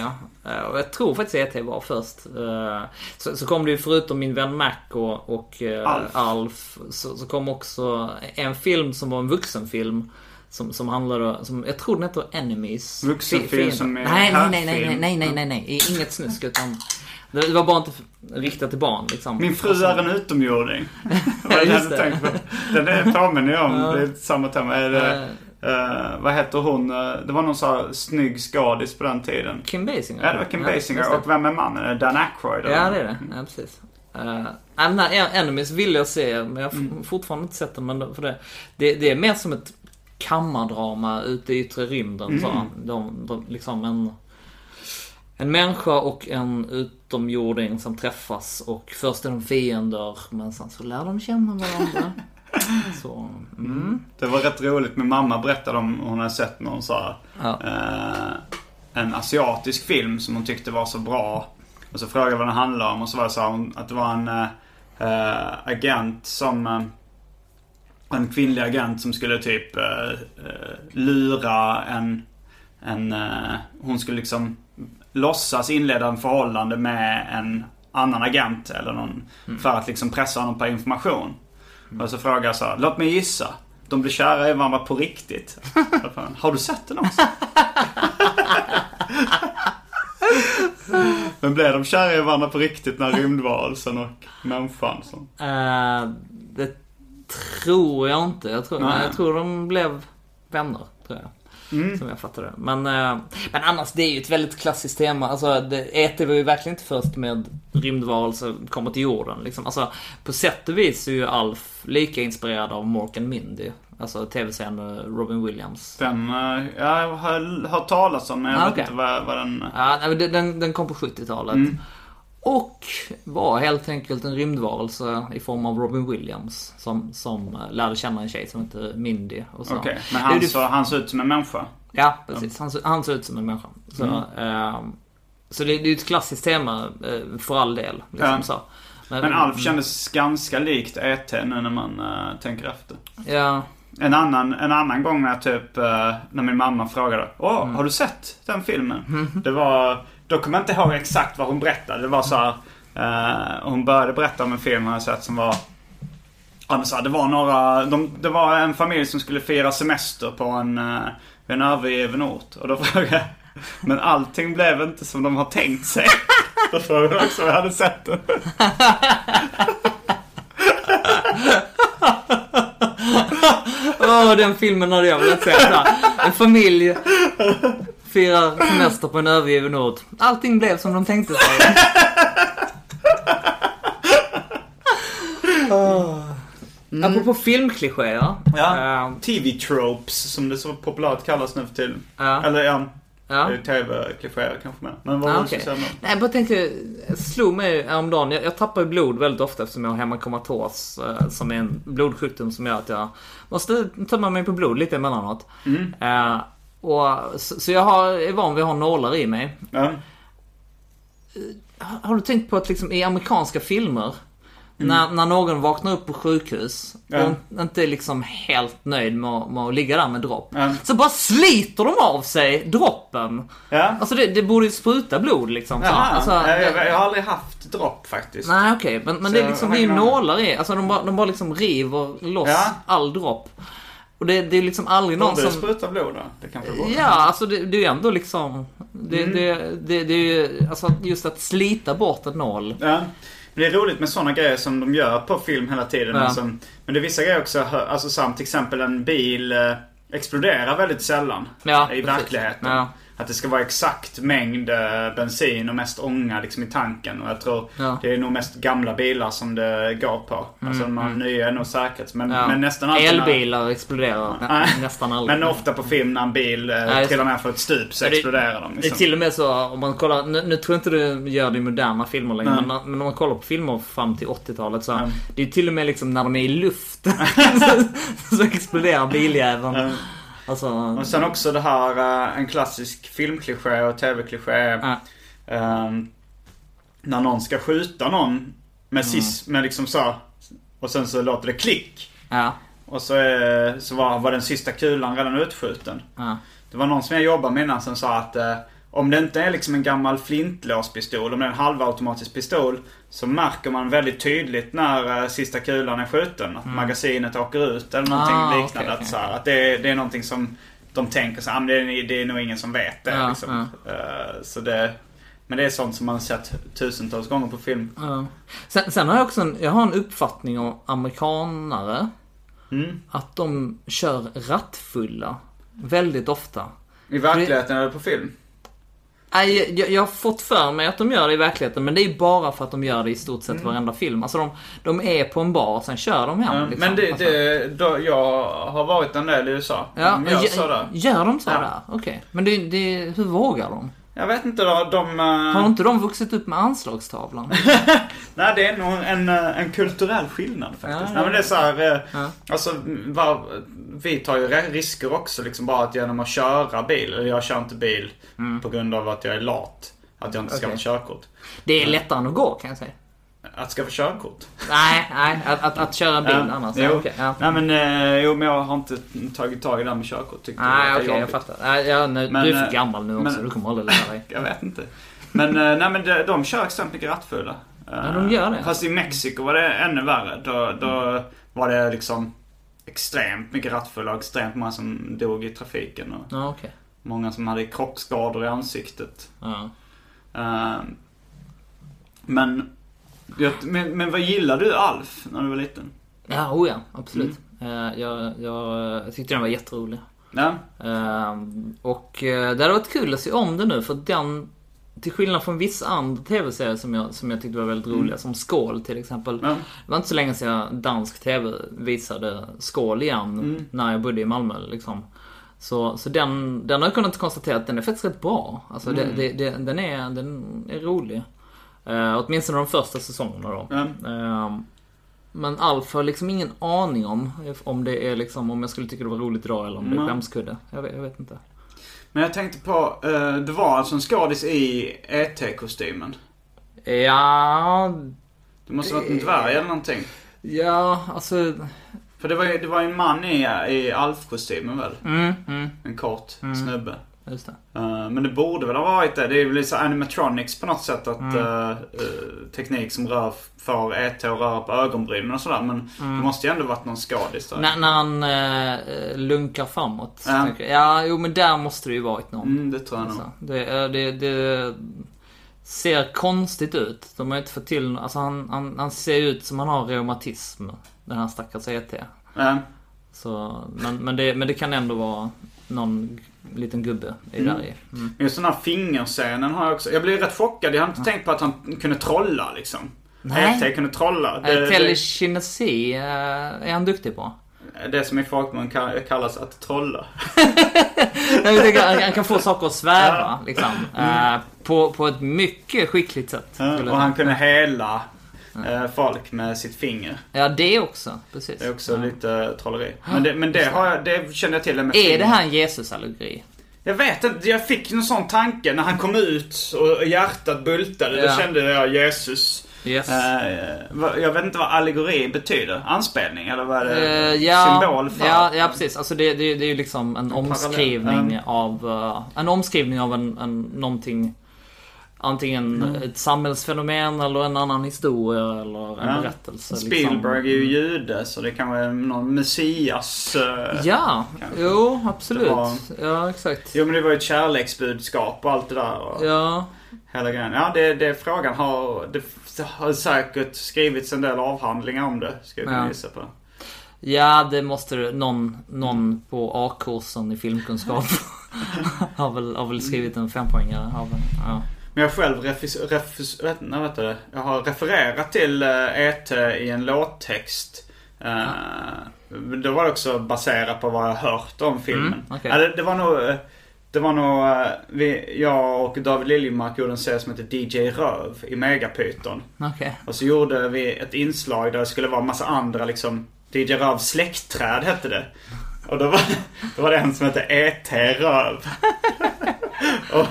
eh, Och jag tror faktiskt E.T. var först. eh, Så, så kom det ju förutom min vän Mac och, och eh, Alf. Alf så, så kom också en film som var en vuxenfilm. Som, som handlar då, som, jag tror den heter Enemies. Vuxenfilm som är nej, nej, nej, nej, nej, nej, nej, nej, inget snusk utan det det var bara inte riktat till barn liksom. Min fru är en utomjording. [LAUGHS] Vad Ja, jag hade det. tänkt på. Den är påminner jag om. Det är samma tema. Är det, eh, vad heter hon? Eh, Det var någon så här snygg skadis på den tiden. Kim Basinger. Ja, det var Kim Ja, Basinger. Och vem är mannen? Är Dan Aykroyd? eller? Ja, det är det. Ja, precis. Uh, den här Enemies vill jag se, men jag har Mm. fortfarande inte sett den. Men för det, det, det är mer som ett kammardrama ute i yttre rymden. Så. Mm. De, de, liksom en, en människa och en utomjording som träffas och först är de fiender, men sen så lär de känna varandra. [LAUGHS] så, mm. Det var rätt roligt. Min mamma berättade om hon hade sett någon så här, Ja. eh, en asiatisk film som hon tyckte var så bra. Och så frågade jag vad den handlade om och så var det så här, att det var en eh, eh, agent som eh, en kvinnlig agent som skulle typ eh, eh, lura en, en eh, hon skulle liksom låtsas inleda en förhållande med en annan agent eller någon för att liksom pressa honom på information. Och så frågar jag så här, låt mig gissa. De blir kära i varandra på riktigt. [LAUGHS] Har du sett den också? Men blev de kära i varandra på riktigt när rymdvarelsen och människan som... Eh, det tror jag inte. Jag tror, Nej. jag tror de blev vänner, tror jag. Som jag fattar det. Men, eh, men annars, det är ju ett väldigt klassiskt tema. Alltså, det, E.T. var ju verkligen inte först med rymdvarelser kommer till jorden. Liksom. Alltså, på sätt och vis är ju Alf lika inspirerad av Mork and Mindy. Alltså tv-serien med Robin Williams. Den, eh, jag har hört talas om men jag Ah, vet okej. inte vad, vad den... Ja, den- den, kom på 70-talet. Och var helt enkelt en rymdvarelse i form av Robin Williams. Som, som eh, lärde känna en tjej som heter Mindy. Okej, men Det är han, ju- så, han ser ut som en människa. Ja, precis. Han, han ser ut som en människa. Så, Mm. ehm, så det, det är ju ett klassiskt tema eh, för all del. Liksom Ja. så. Men Alf kändes ganska likt E.T. nu när man eh, tänker efter. Ja, En annan, en annan gång när typ, eh, när min mamma frågade Åh, Mm. har du sett den filmen? Det var, då kommer jag inte ihåg exakt vad hon berättade. Det var så här, eh, hon började berätta om en film hon hade sett som var Ja men så här, det var några, de, det var en familj som skulle fira semester på en, eh, en övergiven ort. Och då frågade jag, men allting blev inte som de har tänkt sig. [LAUGHS] Då frågade jag också om jag hade sett den. Åh, den filmen hade jag velat se. En familj firar semester på en övergiven ort. Allting blev som de tänkte sig. Oh. [LAUGHS] Apropå filmklichéer. Ja. eh, TV-tropes som det så populärt kallas nu för tiden. Ja. Eller ja, Ja. det är tv-klichéer kanske med. Men vad Ah, var okej. du säga? Nej, jag bara tänkte, slog mig häromdagen. Jag, jag tappar ju blod väldigt ofta eftersom jag har hemmakomatos. Eh, som är en blodsjukdom som gör att jag måste tömma mig på blod lite emellanåt. Eh, och, så, så jag har, är van vid att ha nålar i mig. Ja. Har, har du tänkt på att liksom i amerikanska filmer När, när någon vaknar upp på sjukhus Ja. och inte är liksom helt nöjd med, att- med att ligga där med dropp. Ja. Så bara sliter de av sig droppen. Ja. Alltså det, det borde ju spruta blod liksom. Så. Alltså, jag, jag, har aldrig haft dropp faktiskt. Nej okej, men, men Så det är liksom, det är ju nålar i. Alltså de bara, de bara liksom river loss all dropp. Och det, det är liksom aldrig någon Borde det som... spruta blod då? Det kanske borde. Ja, alltså det, det är ändå liksom... Det, Mm. det, det, det är ju, alltså just att slita bort en nål. Ja. Men det är roligt med sådana grejer som de gör på film hela tiden. Ja. Men, som, men det är vissa grejer också, alltså som till exempel en bil eh, exploderar väldigt sällan Ja, i precis. verkligheten. Ja. Att det ska vara exakt mängd eh, bensin och mest ånga liksom i tanken. Och jag tror Ja. Mm, det är nog mest gamla bilar som det går på. Alltså de här nya är nog säkerhets... Men, Ja. men nästan alltid när- Elbilar exploderar nä- nästan [LAUGHS] aldrig. Men ofta på film när en bil eh, Ja, det. ner för ett stup så det- exploderar de. Det är Liksom. till och med så om man kollar, nu, nu tror jag inte du gör det i moderna filmer längre, men, men om man kollar på filmer fram till 80-talet så Ja. det är till och med liksom när de är i luft så, [LAUGHS] [LAUGHS] så exploderar biljäveln. Alltså, Och sen också det här, eh, en klassisk filmkliché och tv-kliché. Ja. ehm, när någon ska skjuta någon med sis, med liksom så. Och sen så låter det klick. ja, Och så, är, så var, var den sista kulan redan utskjuten. ja. Det var någon som jag jobbade med innan som sa att eh, om det inte är liksom en gammal flintlåspistol, om det är en halvautomatisk pistol. Så märker man väldigt tydligt när uh, sista kulan är skjuten. Att magasinet åker ut eller någonting Mm. Ah, liknande. okej, Att, så här, att det, är, det är någonting som de tänker så här, "Ah, det, är, det är nog ingen som vet det. Ja, liksom. Eh, så det men det är sånt som man har sett tusentals gånger på film. Ja. Sen, sen har jag också en, jag har en uppfattning om amerikanare. Mm. Att de kör rattfulla. Väldigt ofta. I verkligheten eller på film? Nej, jag, jag har fått för mig att de gör det i verkligheten, men det är bara för att de gör det i stort sett varenda film. Alltså de, de är på en bar, sen kör de hem. Ja, liksom. Men det, alltså. det, då, jag har varit en del i USA. Ja, de gör gö- så där. Gör de så Ja. där? Okej. Men det, det, hur vågar de? Jag vet inte då, de... eh, Har inte de vuxit upp med anslagstavlan? [LAUGHS] Nej, det är nog en, eh, en kulturell skillnad faktiskt. Ja, ja. Nej, men det är så här, eh, Ja. alltså, var, vi tar ju risker också liksom bara att genom att köra bil. Eller jag kör inte bil på grund av att jag är lat. Att jag inte ska Mm. Okej. ha körkort. Det är lättare än att gå kan jag säga. Att skaffa körkort. Nej, nej. Att, att, att köra bil Ja, annars. jo. Okej, ja. Nej men, eh, jo, men jag har inte tagit tag i det här med körkort. Tyckte Nej, okej, jag jobbigt. fattar. Nej, ja, nu, Men, du är för eh, gammal nu också, men- du kommer aldrig lära dig. [LAUGHS] Jag vet inte. Men, eh, nej, men de, de kör extremt mycket rattfulla. Ja, de gör det. Fast i Mexiko var det ännu värre. Då, då var det liksom extremt mycket rattfulla och extremt många som dog i trafiken. Och Ja, okej. många som hade krockskador i ansiktet. Ja. Men, jag- men, men vad gillar du Alf när du var liten? Ja, oh ja, absolut. Mm. Eh, jag, jag, tyckte den var jätterolig. Ja, Eh, och eh, det hade varit kul att se om det nu för den till skillnad från vissa andra tv-serier som jag, som jag tyckte var väldigt roliga, som Skål till exempel. Mm. Ja. Det var inte så länge sedan dansk tv visade Skål igen, Mm. när jag bodde i Malmö liksom. Så, så den, den har jag kunnat konstatera att den är faktiskt rätt bra. Alltså det, Mm. det, det, den, är, den är rolig. Uh, åtminstone de första säsongerna då. Eh, men Alf har liksom ingen aning om om det är liksom, om jag skulle tycka det var roligt idag eller om det är skämskudde. Jag vet, jag vet inte. Men jag tänkte på, eh, det var alltså en skådis i ET-kostymen. Ja, Det måste ha varit en dvärg eller någonting. ja, alltså... För det var ju det var en man i, i Alf-kostymen väl? Mm, mm, En kort snubbe. Just det. Eh, men det borde väl ha varit det. Det är väl lite så animatronics på något sätt. Att eh, eh, teknik som rör för ET och röra på ögonbrynen och sådär. Men det måste ju ändå varit någon skådis där. När, när han eh, lunkar framåt. Jag. Ja, jo men där måste det ju varit någon. Mm, det tror jag nog. Alltså, det, eh, det, det ser konstigt ut. De har inte fått till, alltså han, han, han ser ut som han har reumatism. Den här stackars ET. Så, men, men, det, men det kan ändå vara någon liten gubbe i där i. Mm. Just den här fingerscenen har jag också. Jag blev rätt chockad. Jag hade inte tänkt på att han kunde trolla liksom. Nej. ET kunde trolla. Det, Det, Telekinesi eh, är han duktig på. det, det som i folkmun ka- kallas att trolla. [LAUGHS] Han- kan få saker att sväva liksom. Eh, på, på ett mycket skickligt sätt. Och han kunde hela eh, folk med sitt finger. Ja, det också. Precis. Det är också lite trolleri. Men det, men det, har jag, det känner jag till med Är finger. det här en Jesus-allegori? Jag vet inte, jag fick en sån tanke när han kom ut och hjärtat bultade. Ja. Då kände jag Jesus. Yes. Vad- jag vet inte vad allegori betyder. Anspelning eller vad är det? Eh, ja, Symbol för? ja, ja, precis. Alltså det, det, det är ju liksom en omskrivning parallell. av... eh, en omskrivning av en, en någonting... Antingen Mm. ett samhällsfenomen eller en annan historia eller en Ja. berättelse. Spielberg är liksom. ju jude så det kan vara någon Messias. eh, Ja, kanske. jo absolut. Var- Ja, exakt. Jo men det var ju ett kärleksbudskap och allt det där. Och Ja, Hela grejen. Ja, det, det frågan har... Det har säkert skrivits en del avhandlingar om det. Ska jag kunna gissa på. ja det måste du- någon, någon på A-kursen i filmkunskap [LAUGHS] [LAUGHS] har, väl, har väl skrivit en fempoängare. Ja. Men jag själv refus, refus, vet, nej, vet det, jag har refererat till ET i en låttext. Då var det också baserat på vad jag hört om filmen. Mm, okej. Eller det var nog... eh, Det var nog... eh, Vi, jag och David Liljemark gjorde en serie som heter DJ Röv i Megapyton. Okej. Och så gjorde vi ett inslag där det skulle vara massa andra liksom DJ Röv släktträd hette det. Och då var, [LAUGHS] då var det en som hette ET Röv. [LAUGHS] och,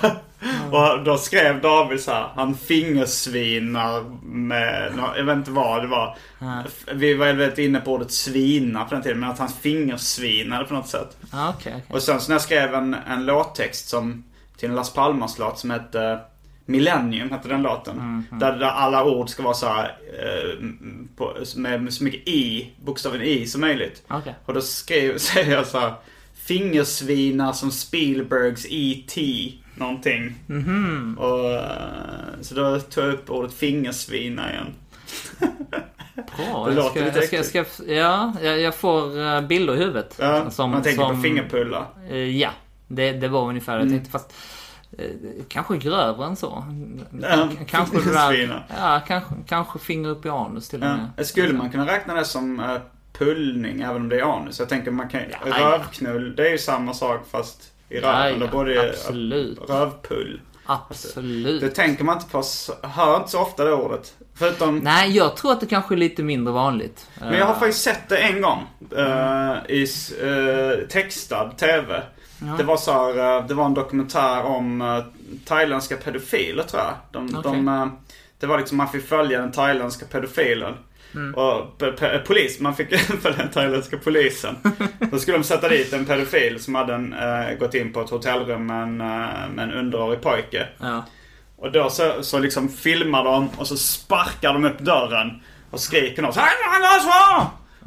och då skrev David så här, han fingersvinar med, jag vet inte vad det var. Vi var väldigt inne på ordet svina på den tiden, men att han fingersvinade på något sätt. Ja, okej, okej. Och sen så när jag skrev en, en låttext som till en Las Palmas-låt som hette Millennium, hette den låten. Mm, Där, där alla ord ska vara så här, eh, på, med så mycket i, bokstaven i som möjligt. Okej. Och då skrev, [LAUGHS] säger jag så här, fingersvinar som Spielbergs E.T. Någonting. Mhm. Och, eh, så då tog jag upp ordet fingersvina igen. Bra. Det Jag låter ska, lite jag ska, jag ska, ja, jag, jag får eh, bilder i huvudet. Ja, man tänker på fingerpulla. Eh, Ja, det, det var ungefär Mm. jag tänkte. Fast kanske grövre än så. Ja, kanske där, ja, kanske, kanske finger upp i anus till och med. Ja. Skulle man kunna räkna det som pullning även om det är anus? Jag tänker man kan ja. rövknull, det är ju samma sak fast i röven. Ja, Då både absolut. rövpull. Absolut. Det tänker man inte på, hör inte så ofta det ordet. Förutom, Nej, jag tror att det kanske är lite mindre vanligt. men jag har Eh, faktiskt sett det en gång. eh, I eh, textad TV. Det var så här, det var en dokumentär om thailändska pedofiler tror jag. De, Okej. de, det var liksom, man fick följa den thailändska pedofilen. Mm. Och pe- pe- polis, man fick [LAUGHS] följa den thailändska polisen. Då skulle de sätta dit en pedofil som hade en, eh, gått in på ett hotellrum med en, eh, med en underårig pojke. Ja. Och då så, så liksom filmar de och så sparkar de upp dörren och skriker något.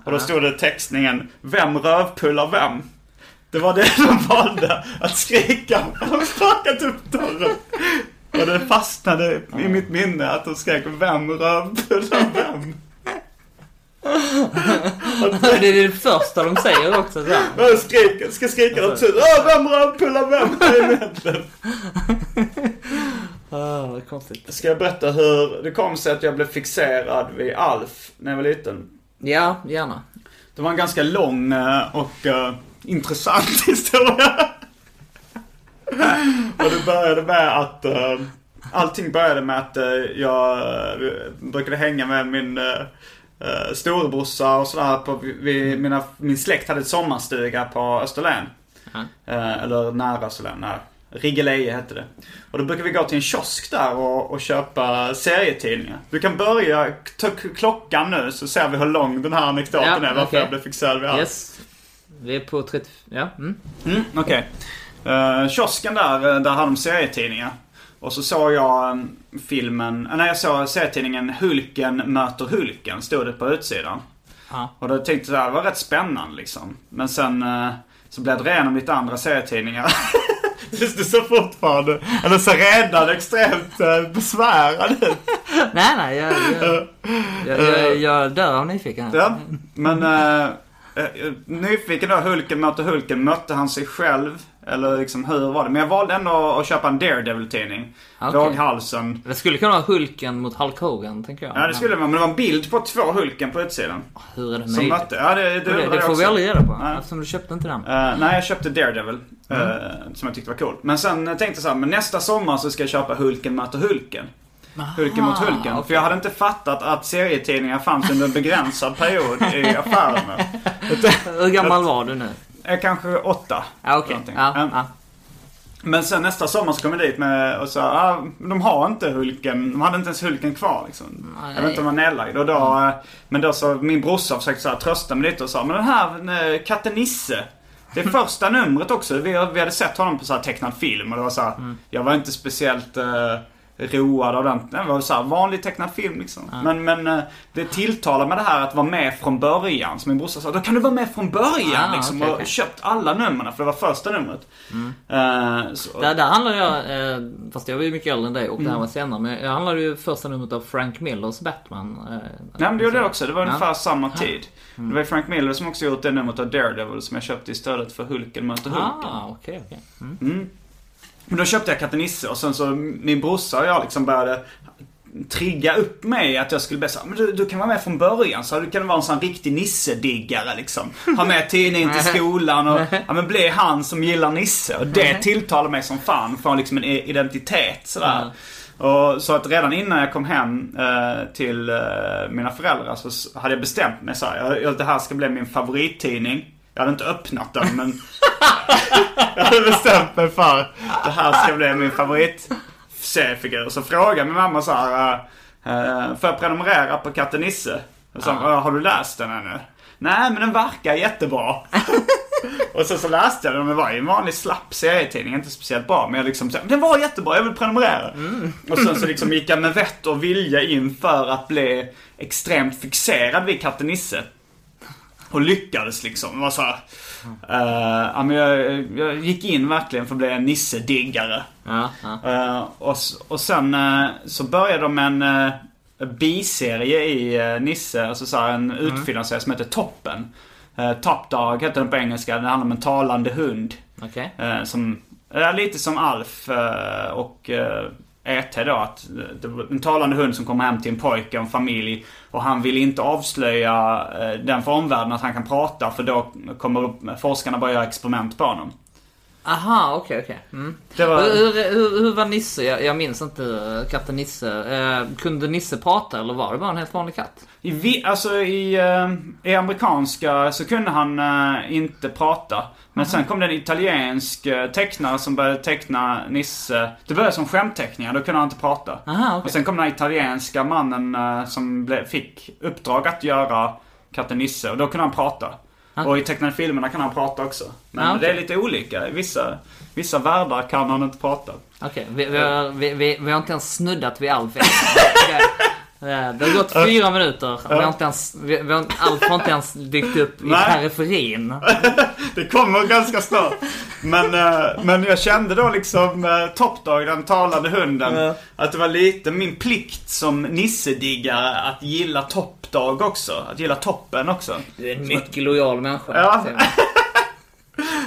Och då stod det textningen Vem rövpullar vem? Det var det [LAUGHS] de valde att skrika de sparkat upp dörren. Och det fastnade i mitt minne att de skrek Vem rövpullar vem? Det är det första de säger också. Så här. Skriker, ska skrika något sånt. "Åh, Vem vem? Egentligen? [LAUGHS] Ah, vad konstigt. Ska jag berätta hur det kom sig att jag blev fixerad vid Alf när jag var liten? Ja, gärna. Det var en ganska lång eh, och eh, intressant [LAUGHS] historia. och det började med att uh, allting började med att eh, jag uh, brukade hänga med min uh, storebrorsa och sådär. På, vi, mina, min släkt hade ett sommarstuga på Österlen. Ja. Eh, eller nära Österlen, nära. Riggeleje hette det. Och då brukar vi gå till en kiosk där och, och köpa serietidningar. Du kan börja ta klockan nu så ser vi hur lång den här anekdoten Ja, är. Varför okej. jag blev fixerad vid allt. Yes. Vi är på 30... Ja. Mm. Mm, Okej. Eh, kiosken där, eh, där hade de serietidningar. Och så såg jag eh, filmen, eh, nej jag såg serietidningen Hulken möter Hulken, stod det på utsidan. Ja. Och då tänkte jag så här, det var rätt spännande liksom. Men sen eh, så bläddrade jag igenom lite andra serietidningar. Just [LAUGHS] det så fortfarande, eller så redan extremt eh, besvärad ut. [LAUGHS] Nej, nej. Jag, jag, jag, jag, jag dör av nyfikenhet. Ja, men eh, nyfiken då, Hulken möter Hulken. Mötte han sig själv? Eller liksom hur var det? Men jag valde ändå att köpa en Daredevil-tidning. Okej. Låghalsen. Det skulle kunna vara Hulken mot Hulk Hogan, tänker jag. Ja det skulle det vara, men det var en bild på två Hulken på utsidan. Hur är det Som möjligt? mötte, ja det, det, Det, det jag får vi aldrig reda på, Nej. eftersom du köpte inte den. Eh, nej, jag köpte Daredevil. eh, Mm. som jag tyckte var cool. Men sen tänkte jag så här, men nästa sommar så ska jag köpa Hulken möter Hulken. Hulken mot Hulken. okej. För jag hade inte fattat att serietidningar fanns under en begränsad period i [LAUGHS] affärerna. Hur gammal var du nu? Är kanske åtta. Någonting. Ja, Mm. ja. Men sen nästa sommar så kom jag dit med och sa ah, de har inte Hulken, de hade inte ens Hulken kvar liksom. Nej. Jag vet inte om han var nedlagd. Och då, eh, men då så min brorsa försökte så här, trösta mig lite och sa men den här eh, katten Nisse. Det är första [LAUGHS] numret också. Vi, vi hade sett honom på så här tecknad film och det var så här, Mm. jag var inte speciellt eh, road av den. Det var så här, vanlig tecknad film liksom. Men, men eh, det tilltalade med det här att vara med från början. Så min brorsa sa, då kan du vara med från början Ah, liksom. okej, och köpt alla numren för det var första numret. Eh, så, Där, där handlar jag, eh, fast jag var ju mycket äldre än dig och det Mm. här var senare, men jag handlade ju första numret av Frank Millers Batman. Eh, Nej men det gjorde det också. Det var Ja. ungefär samma tid. Det var Frank Miller som också gjort det numret av Daredevil som jag köpte istället för Hulken möter Hulken. Ah, okej, okej. Mm. Men då köpte jag katten Nisse och sen så min brorsa och jag liksom började trigga upp mig att jag skulle bli så här, men du, du kan vara med från början så du kan vara en sån riktig Nisse-diggare liksom. Ha med tidningen till skolan och ja, men bli han som gillar Nisse. Och det tilltalar mig som fan. Få liksom en identitet sådär. Och så att redan innan jag kom hem eh, till eh, mina föräldrar så hade jag bestämt mig så här, jag, jag, det här ska bli min favorittidning. Jag hade inte öppnat den men jag hade bestämt mig för det här ska bli min favorit seriefigur. Så frågade min mamma så här, uh, får jag prenumerera på katten Nisse? Och så, "Ja, har du läst den ännu? Nej men den verkar jättebra. [LAUGHS] Och sen så läste jag den, det var ju en vanlig slapp serietidning, inte speciellt bra. Men jag liksom så, den var jättebra, jag vill prenumerera. Och sen så liksom gick jag med vett och vilja in för att bli extremt fixerad vid katten Nisse. Och lyckades liksom. Var så här, eh, ja, men jag, jag gick in verkligen för att bli en Nisse-diggare. Ja, ja. Eh, och, och sen eh, så började de en uh, biserie i uh, Nisse, alltså så här, en utfyllnadsserie som heter Toppen. Uh, Top Dog heter den på engelska. Den handlar om en talande hund. Eh, som är lite som Alf och uh, ET då. Att det var en talande hund som kommer hem till en pojke och en familj. Och han vill inte avslöja eh, den för omvärlden att han kan prata. För då kommer forskarna börja göra experiment på honom. Aha, okej, okej. Mm. Det var... Hur, hur, hur var Nisse? Jag, jag minns inte eh, katten Nisse. Eh, kunde Nisse prata eller var det bara en helt vanlig katt? I, vi, alltså i, eh, i amerikanska så kunde han eh, inte prata. Men sen kom det en italiensk eh, tecknare som började teckna Nisse. Det började som skämtteckningar, då kunde han inte prata. Aha, okej. Och sen kom den italienska mannen eh, som ble, fick uppdrag att göra katten Nisse och då kunde han prata. Och i tecknade filmerna kan han prata också. Men Ah, okej. det är lite olika. Vissa, vissa världar kan han inte prata. Okej, vi, vi, vi, vi, vi har inte ens snuddat vid Alf [LAUGHS] Det har gått fyra minuter. Vi har inte ens, vi, har, Alf har inte ens dykt upp i periferin. [LAUGHS] Det kommer ganska snart. Men, eh, men jag kände då liksom uh, Top Dog, den talande hunden. Att det var lite min plikt som Nisse-diggare att gilla Top Dog också. Att gilla toppen också. Du är en mycket lojal människa. Ja.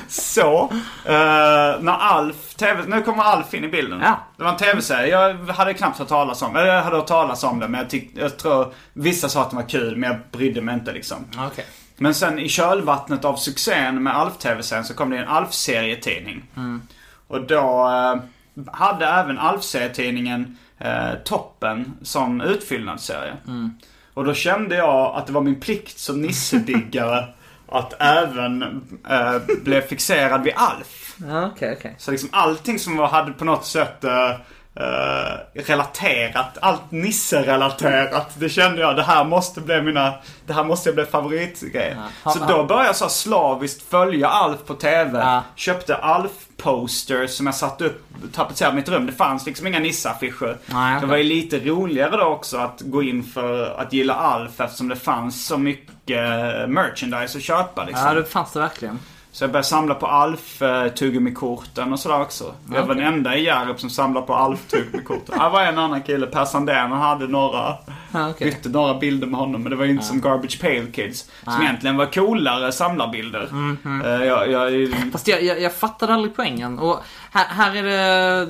Så, eh, när Alf, TV, nu kommer Alf in i bilden. Ja. Det var en TV-serie, jag hade knappt hört talas om, eller jag hade hört talas om det men jag, tyck, jag tror vissa sa att det var kul men jag brydde mig inte liksom. Okej. Men sen i kölvattnet av succén med Alf-TV-serien så kom det en Alf-serietidning. Och då eh, hade även Alf-serietidningen eh, Toppen som utfyllnadsserie. Och då kände jag att det var min plikt som Nisse-diggare [LAUGHS] att även eh, bli fixerad vid Alf. Ja, Okej, okej. Så liksom allting som var, hade på något sätt eh, eh, relaterat, allt Nisse-relaterat. Det kände jag, det här måste bli mina, det här måste bli favoritgrejer. Ja. Så då började jag så slaviskt följa Alf på TV. Ja. Köpte Alf-posters som jag satte upp, tapetserade mitt rum. Det fanns liksom inga Nisse-affischer. Nej, Det var ju lite roligare då också att gå in för att gilla Alf eftersom det fanns så mycket merchandise att köpa liksom. Ja, det fanns det verkligen. Så jag började samla på Alf tuggummikorten och sådär också. Jag var den enda i Hjärup som samlade på Alf tuggummikorten. Här var en annan kille, Per Sandén, han hade några, okej. bytte några bilder med honom. Men det var ju inte som Garbage Pail Kids. Som Nej. egentligen var coolare samlarbilder. Mhm. Eh, jag, jag, Fast jag, jag, jag fattade aldrig poängen. Och här, här är det...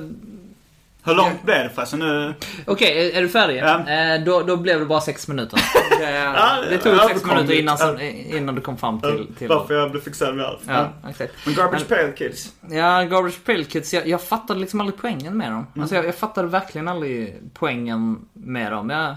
hur långt blev det förresten? Nu... Okej, är, är du färdig? Ja. Eh, då, då blev det bara sex minuter. [LAUGHS] Det, det tog ja, sex minuter innan, som, innan du kom fram till... till Varför jag blev fixerad vid Alf. Ja, exakt. Men Garbage Pail Kids. Ja, Garbage Pail Kids, jag, jag fattade liksom aldrig poängen med dem. Mm. Alltså jag, jag fattade verkligen aldrig poängen med dem. Jag,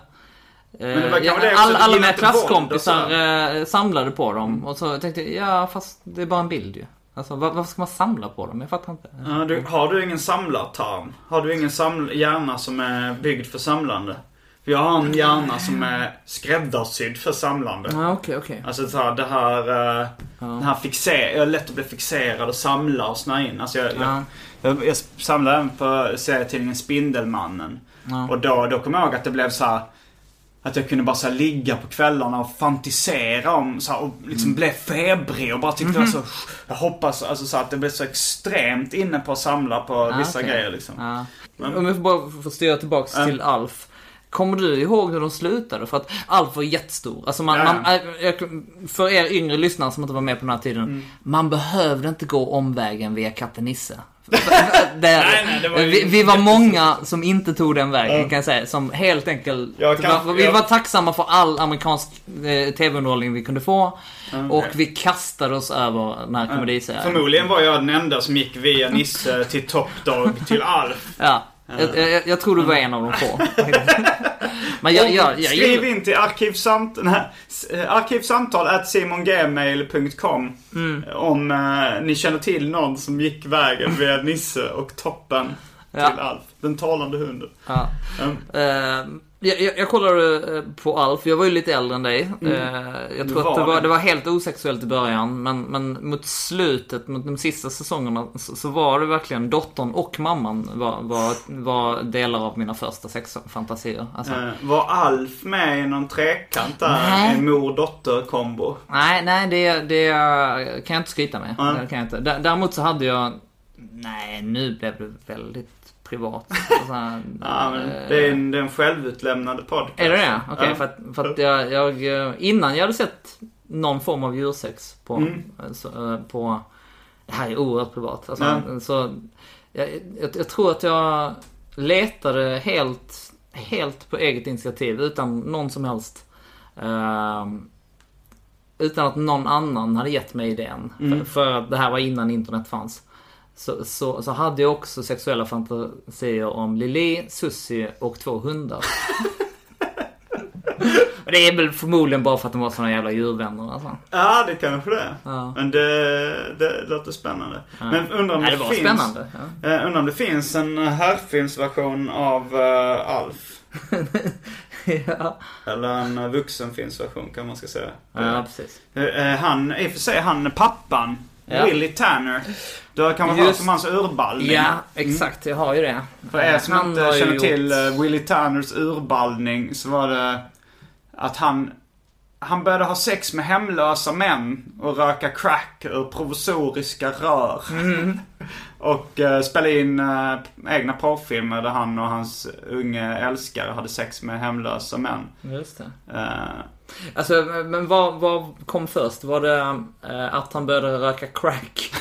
eh, jag, det också, alla, mina klasskompisar eh, samlade på dem. Och så tänkte jag, ja fast det är bara en bild ju. Alltså var, varför ska man samla på dem? Jag fattar inte. Ja, du, har du ingen samlartarm? Har du ingen saml- hjärna som är byggd för samlande? För jag har en hjärna som är skräddarsydd för samlande. Ja, okej, okej. Alltså så här, det här, uh, den här fixer- jag är lätt att bli fixerad och samla och snöa in. Alltså jag, Ja. jag, jag, jag samlade även på serietidningen Spindelmannen. Ja. Och då, då kommer jag ihåg att det blev så här. Att jag kunde bara så ligga på kvällarna och fantisera om så här, och liksom Mm. blev febrig och bara tyckte det var så... Mhm. Jag hoppas alltså så att det blev så extremt inne på att samla på vissa okej. grejer liksom. Ja. Om jag får bara få styra tillbaks till Alf. Kommer du ihåg hur de slutade? För att Alf var jättestor. Alltså man, Ja. man, äh, för er yngre lyssnare som inte var med på den här tiden. Mm. Man behövde inte gå omvägen via katten Nisse. [LAUGHS] Det, nej, det var vi, vi var många som inte tog den vägen kan jag säga. Som helt enkelt... Kan- var, vi jag- var tacksamma för all amerikansk eh, tv-underhållning vi kunde få. Och vi kastade oss över den här komediserien. Förmodligen var jag den enda som gick via Nisse till Top Dog till Alf. Ja. Jag, jag, jag tror du var en av de få. Men jag, jag, Skriv in till arkivsamt nej, eh, arkivsamtal at simongmail.com Mm. om eh, ni känner till någon som gick vägen [LAUGHS] via Nisse och Toppen Ja. till Alf. Den talande hunden. Ja. Mm. Eh, Jag, jag, jag kollade eh, på Alf, jag var ju lite äldre än dig. Mm. Eh, Jag tror att det var var, det. var helt osexuellt i början, men, men mot slutet, mot de sista säsongerna, så, så var det verkligen dottern och mamman var, var, var delar av mina första sexfantasier. Alltså, Eh, Var Alf med i någon trekant där? Nej. En mor-dotter-kombo? Nej, nej det, det kan jag inte skryta med. Nej. Det kan jag inte. Dä- Däremot så hade jag... Nej, nu blev det väldigt privat. Alltså, [LAUGHS] Ja, men eh, det är en, det är en självutlämnande podcast. Är det det? Okej, Ja. för att, för att jag, jag... eh, Innan jag hade sett någon form av djursex på... Mm. Så, eh, på det här är oerhört privat. Alltså, Ja. så, jag, jag, jag tror att jag letade helt, helt på eget initiativ utan någon som helst... ehm, utan att någon annan hade gett mig idén. För, för att det här var innan internet fanns. Så, så, så hade jag också sexuella fantasier om Lili, Susie och två hundar. Och [LAUGHS] det är väl förmodligen bara för att de var såna jävla djurvänner alltså. Ja, det kanske det är. Ja. Men det, det låter spännande. Men undrar om Nej, det, det finns... spännande. Ja. Eh, undrar om det finns en eh, herrfilmsversion av eh, Alf. [LAUGHS] ja. Eller en uh, vuxenfilmsversion kan man ska säga. ja, precis. Han, i och för sig, han pappan. Ja. Willie Tanner. Du har kanske hört Just- om hans urballning? Ja, exakt. Jag har ju det. För er som Han inte känner gjort- till uh, Willie Tanners urballning så var det att han han började ha sex med hemlösa män och röka crack ur provisoriska rör. Mm. [LAUGHS] och uh, spela in uh, egna porrfilmer där han och hans unge älskare hade sex med hemlösa män. Just det. Uh, Alltså, men vad, vad kom först? Var det eh, att han började röka crack?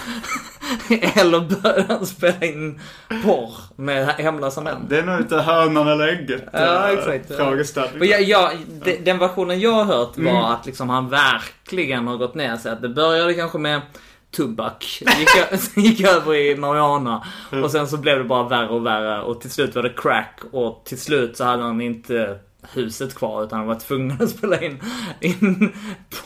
[LAUGHS] Eller började han spela in porr med hemlösa män? det är nog lite hönan eller ägget Ja, uh, exakt. frågeställning. Jag, de- den versionen jag har hört var Mm. att liksom han verkligen har gått ner sig. Att det började kanske med tobak, gick, [LAUGHS] gick över i marijuana och sen så blev det bara värre och värre och till slut var det crack och till slut så hade han inte huset kvar utan han var tvungen att spela in, in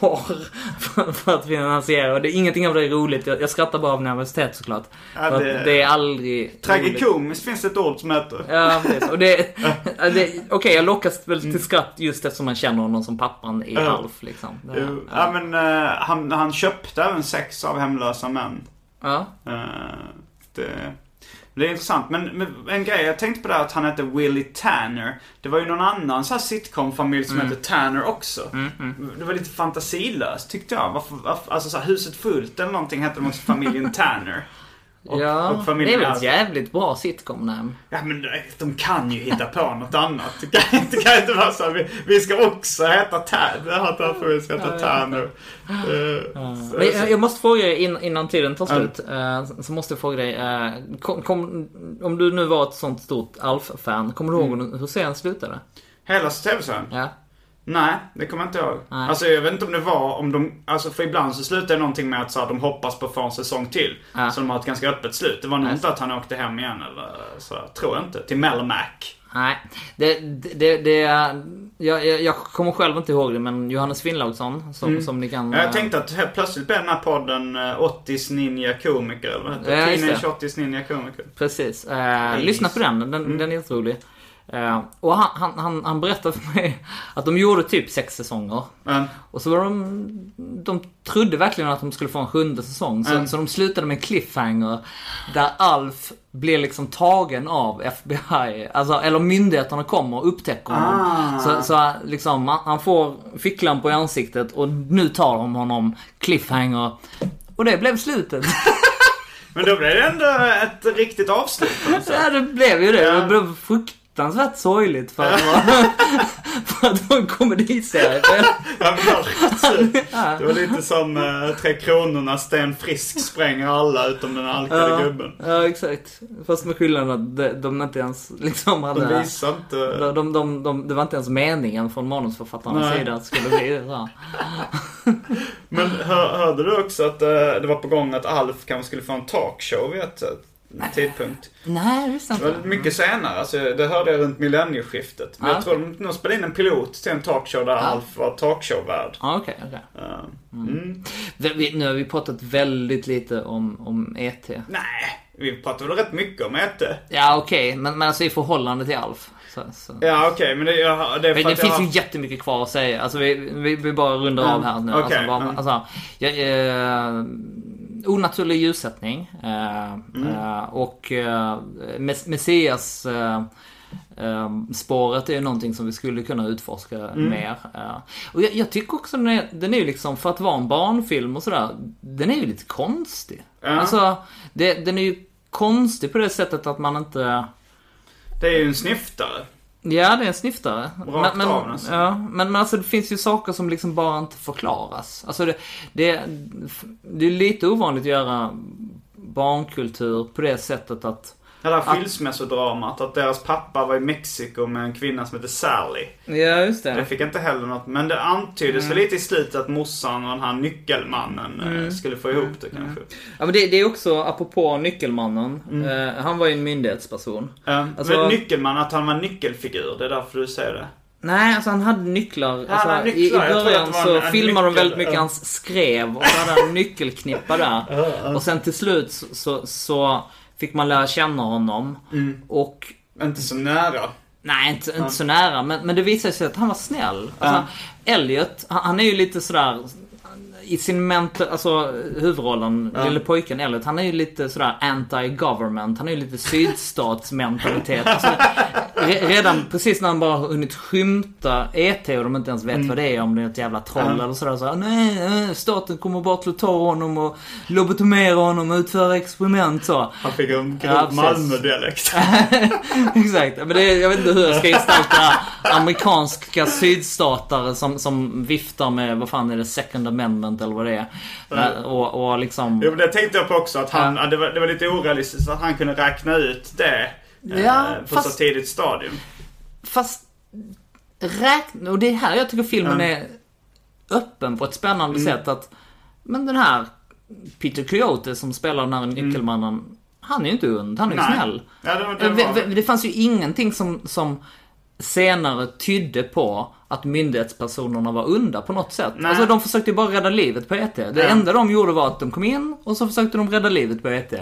porr för, för att finansiera. Och det, ingenting av det är roligt. Jag, jag skrattar bara av nervositet såklart. Ja, För det- det är aldrig. Tragikomiskt finns det ett ord som heter. Ja, precis. Och det, det, Okej, jag lockas väl till skratt just eftersom man känner honom som pappan i Ja. Alf liksom. Det, Jo, Ja, men eh, han, han köpte även sex av hemlösa män. ja. Eh, det, det är intressant. Men, men en grej, jag tänkte på det här att han hette Willie Tanner. Det var ju någon annan så här sitcom-familj som Mm. hette Tanner också. Det var lite fantasilöst tyckte jag. Varför, varför, alltså så här, Huset Fullt eller någonting hette de också familjen [LAUGHS] Tanner. Och, ja, och det är familjen väl ett jävligt bra sitcom-namn. Ja men de- kan ju hitta på något annat. Det kan, det kan inte vara så här, vi, vi ska också heta Tanner. Att därför vi ska heta Tanner. Eh, så- Men jag, jag måste fråga dig in, innan tiden tar slut. eh, så måste jag fråga dig. eh, kom, kom, om du nu var ett sånt stort Alf-fan, kommer du ihåg Mm. hur serien slutade? Hela tv-serien? Ja. Nej, det kommer jag inte ihåg. Nej. Alltså jag vet inte om det var om de, alltså för ibland så slutar det någonting med att så här, de hoppas på att få en säsong till. Ja. Så de har ett ganska öppet slut. Det var nog inte att han åkte hem igen eller så, tror jag inte. Till Melmac. Nej, det, det, det, jag, jag, jag kommer själv inte ihåg det, men Johannes Finnlaugsson, som, som ni kan... Mm. Jag eh, tänkte att helt plötsligt blev den här podden eh, 80s Ninja Komiker eller vad heter det? Ja. Teenage 80s Ninja Komiker. Precis. Eh, lyssna på den, den, Mm. den är jätterolig. Eh, och han, han, han, han berättade för mig att de gjorde typ sex säsonger. Men, Och så var de, de trodde verkligen att de skulle få en sjunde säsong. Så, Mm. så de slutade med en cliffhanger. Där Alf blir liksom tagen av FBI. Alltså, eller myndigheterna kommer och upptäcker honom. Ah. Så, så liksom, han, får ficklampor i ansiktet och nu tar de honom. Cliffhanger. Och det blev slutet. [LAUGHS] men då blev det ändå ett riktigt avslut på något sätt. Ja, det blev ju det. Ja. Det blev fruktansvärt sorgligt för att, vara, [LAUGHS] för att vara en komediserie. [LAUGHS] Ja, mörkt. Det var lite som uh, Tre Kronorna, Sten Frisk spränger alla utom den alkade Ja, gubben. ja, exakt. Fast med skillnaden att de, de inte ens liksom hade... De visar inte... de, de, de, de, det var inte ens meningen från manusförfattarnas Nej. sida att det skulle bli så. [LAUGHS] Men hör, hörde du också att eh, det var på gång att Alf kanske skulle få en talkshow vid ett eh, tidpunkt? Nej, det visste jag Det var mycket senare, alltså, det hörde jag runt millennieskiftet. Men Ah, jag tror de nog spelade in en pilot till en talkshow där Alf var talkshowvärd. Ja, okej, okej. Uh, mm. Vi- Nu har vi pratat väldigt lite om, om ET. Nej, vi pratar väl rätt mycket om Ete? Ja okej, men, men alltså i förhållande till Alf. Så, så. Ja okej, men det, jag, det är Men det finns jag... ju jättemycket kvar att säga. Alltså vi, vi, vi bara rundar Mm, av här nu. okej, alltså, bara, mm. alltså, jag, eh, onaturlig ljussättning. Eh, Mm. eh, och eh, Mess- Messias spåret är ju någonting som vi skulle kunna utforska Mm. mer. Och jag, jag tycker också den är, den är ju liksom, för att vara en barnfilm och sådär, den är ju lite konstig. Ja. Alltså, det, den är ju konstig på det sättet att man inte... Det är ju en sniftare. Ja, det är en sniftare. Rakt men, av nästan. ja, men, men alltså det finns ju saker som liksom bara inte förklaras. Alltså det, det, det är lite ovanligt att göra barnkultur på det sättet att... Det här skilsmässodramat, att deras pappa var i Mexiko med en kvinna som heter Sally. Ja, just Det fick inte heller något, men det antyddes väl lite i slutet att morsan och den här nyckelmannen eh, skulle få ihop det kanske. Ja men det, det är också, apropå Nyckelmannen, eh, han var ju en myndighetsperson. Eh, Alltså- men nyckelman, att han var en nyckelfigur, det är därför du säger det. Nej, alltså han hade nycklar. han Alltså, hade I, I nycklar. Början det så en- en filmade de väldigt mycket ja. hans skrev och så hade han en nyckelknippa där. [LAUGHS] Och sen till slut så, så, så fick man lära känna honom. Mm. Och Inte så nära. Nej, inte, inte så nära. Men, men det visade sig att han var snäll. Alltså, Elliot, han, han är ju lite sådär... I sin mental, alltså huvudrollen, lille pojken Elliot, han är ju lite sådär anti-government. Han är ju lite sydstatsmentalitet. Alltså, re, redan precis när han bara har hunnit skymta ET och de inte ens vet vad det är, om det är ett jävla troll eller sådär. Så, nej, nej, staten kommer bara till att ta honom och lobotomera honom och utföra experiment så. Han fick en Ja, grov precis. Malmö-dialekt. [LAUGHS] Exakt, men det jag vet inte hur jag ska gestalta amerikanska sydstatare som, som viftar med, vad fan är det, second amendment eller vad det är. Där, Och, och liksom... Jo, men det tänkte jag på också. Att han, det, var, det var lite orealistiskt att han kunde räkna ut det. eh, Ja, på fast- så tidigt stadium. Fast räkna, och det är här jag tycker filmen är öppen på ett spännande sätt att Men den här Peter Coyote som spelar den här nyckelmannen Han är ju inte ond, han är ju snäll. Ja, det var- det det, var- det fanns ju ingenting som, som senare tydde på att myndighetspersonerna var onda på något sätt. Nej. Alltså de försökte ju bara rädda livet på ET. Det Ja. enda de gjorde var att de kom in och så försökte de rädda livet på ET.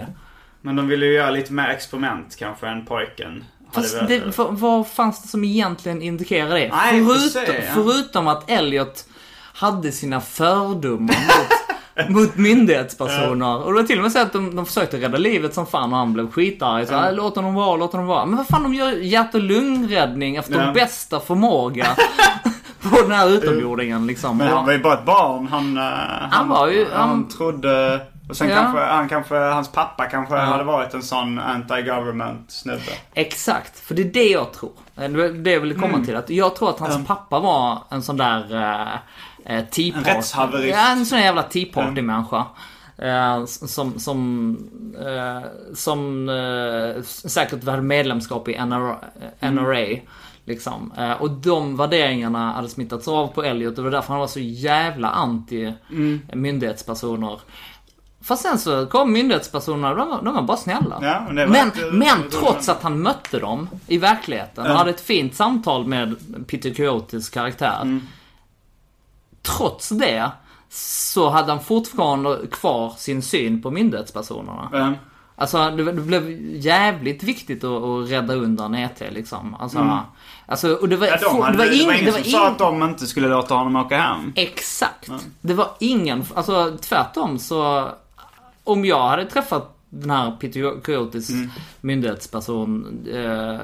Men de ville ju göra lite mer experiment kanske än pojken. Fast det, vad, fanns det som egentligen indikerar det? Nej, förutom, se, ja. förutom att Elliot hade sina fördomar mot, mot myndighetspersoner. Och det var till och med så att de, de försökte rädda livet som fan och han blev skitarg. Så, "Äh, låt honom vara, låt honom vara. Men vad fan, de gör hjärt och lungräddning efter Ja. bästa förmåga. [LAUGHS] på den här utomjordingen liksom. Men han var ju bara ett barn. Han, eh, han, var ju- Han, han- trodde... Och sen Ja. kanske, han kanske, hans pappa kanske hade varit en sån anti-government snubbe. Exakt, för det är det jag tror. Eh, Det jag ville komma Mm. till. Att jag tror att hans pappa var en sån där uh, tea En rättshaverist. Ja, en sån jävla tea party människa. Eh, som, som, eh, som eh, säkert hade medlemskap i NRA. NRA liksom. Eh, och de värderingarna hade smittats av på Elliot och det var därför han var så jävla anti myndighetspersoner. Fast sen så kom myndighetspersonerna, de var, de var bara snälla. Ja, men var men, inte- men var- trots att han mötte dem i verkligheten och hade ett fint samtal med Peter Coyotes karaktär. Mm. Trots det så hade han fortfarande kvar sin syn på myndighetspersonerna. Eh, Alltså det, det blev jävligt viktigt att, att rädda undan ET liksom. Alltså, alltså och det var, Mm. Ja, de hade, det var, ing, det var ingen som sa ing- att de inte skulle låta honom åka hem. Exakt. Det var ingen, alltså tvärtom så om jag hade träffat den här Peter Coyotes Mm. myndighetsperson. Eh,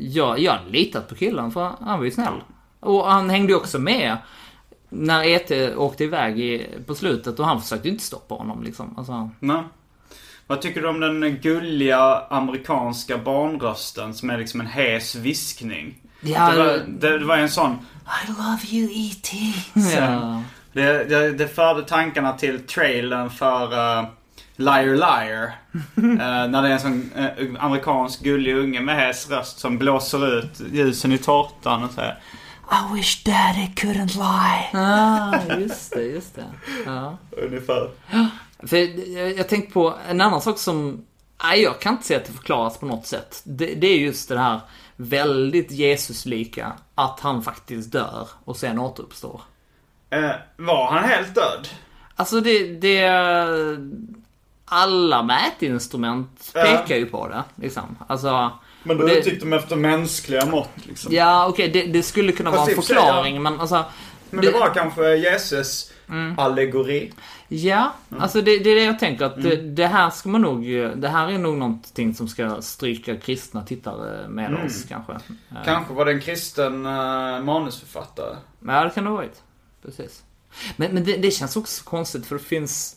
jag, jag hade litat på killen för han var ju snäll. Och han hängde ju också med när ET åkte iväg i, på slutet och han försökte ju inte stoppa honom liksom. Alltså, Nej. Vad tycker du om den gulliga amerikanska barnrösten som är liksom en hes viskning? Ja, det, var, det, det var en sån... I love you E.T. Ja. Det, det, det förde tankarna till trailern för uh, Liar Liar. [LAUGHS] Eh, när det är en sån eh, amerikansk gullig unge med hes röst som blåser ut ljusen i tårtan och säger I wish daddy couldn't lie. Ah, just det, just det. Ja. ungefär. För jag, jag tänkte på en annan sak som, nej jag kan inte säga att det förklaras på något sätt. Det, det är just det här väldigt Jesuslika, att han faktiskt dör och sen återuppstår. Eh, var han helt död? Alltså det, det... alla mätinstrument Ja. pekar ju på det. Liksom. Alltså, Men då det- utgick de efter mänskliga mått liksom. Ja, okej, det, det skulle kunna Fast vara en förklaring, men alltså... Men det var kanske Jesus allegori. Ja, Mm. alltså det, det är det jag tänker att det, det här ska man nog, det här är nog någonting som ska stryka kristna tittare med Mm. oss kanske. Ja. Kanske var det en kristen uh, manusförfattare. Ja, det kan det ha varit. Precis. Men, men det, det känns också konstigt för det finns...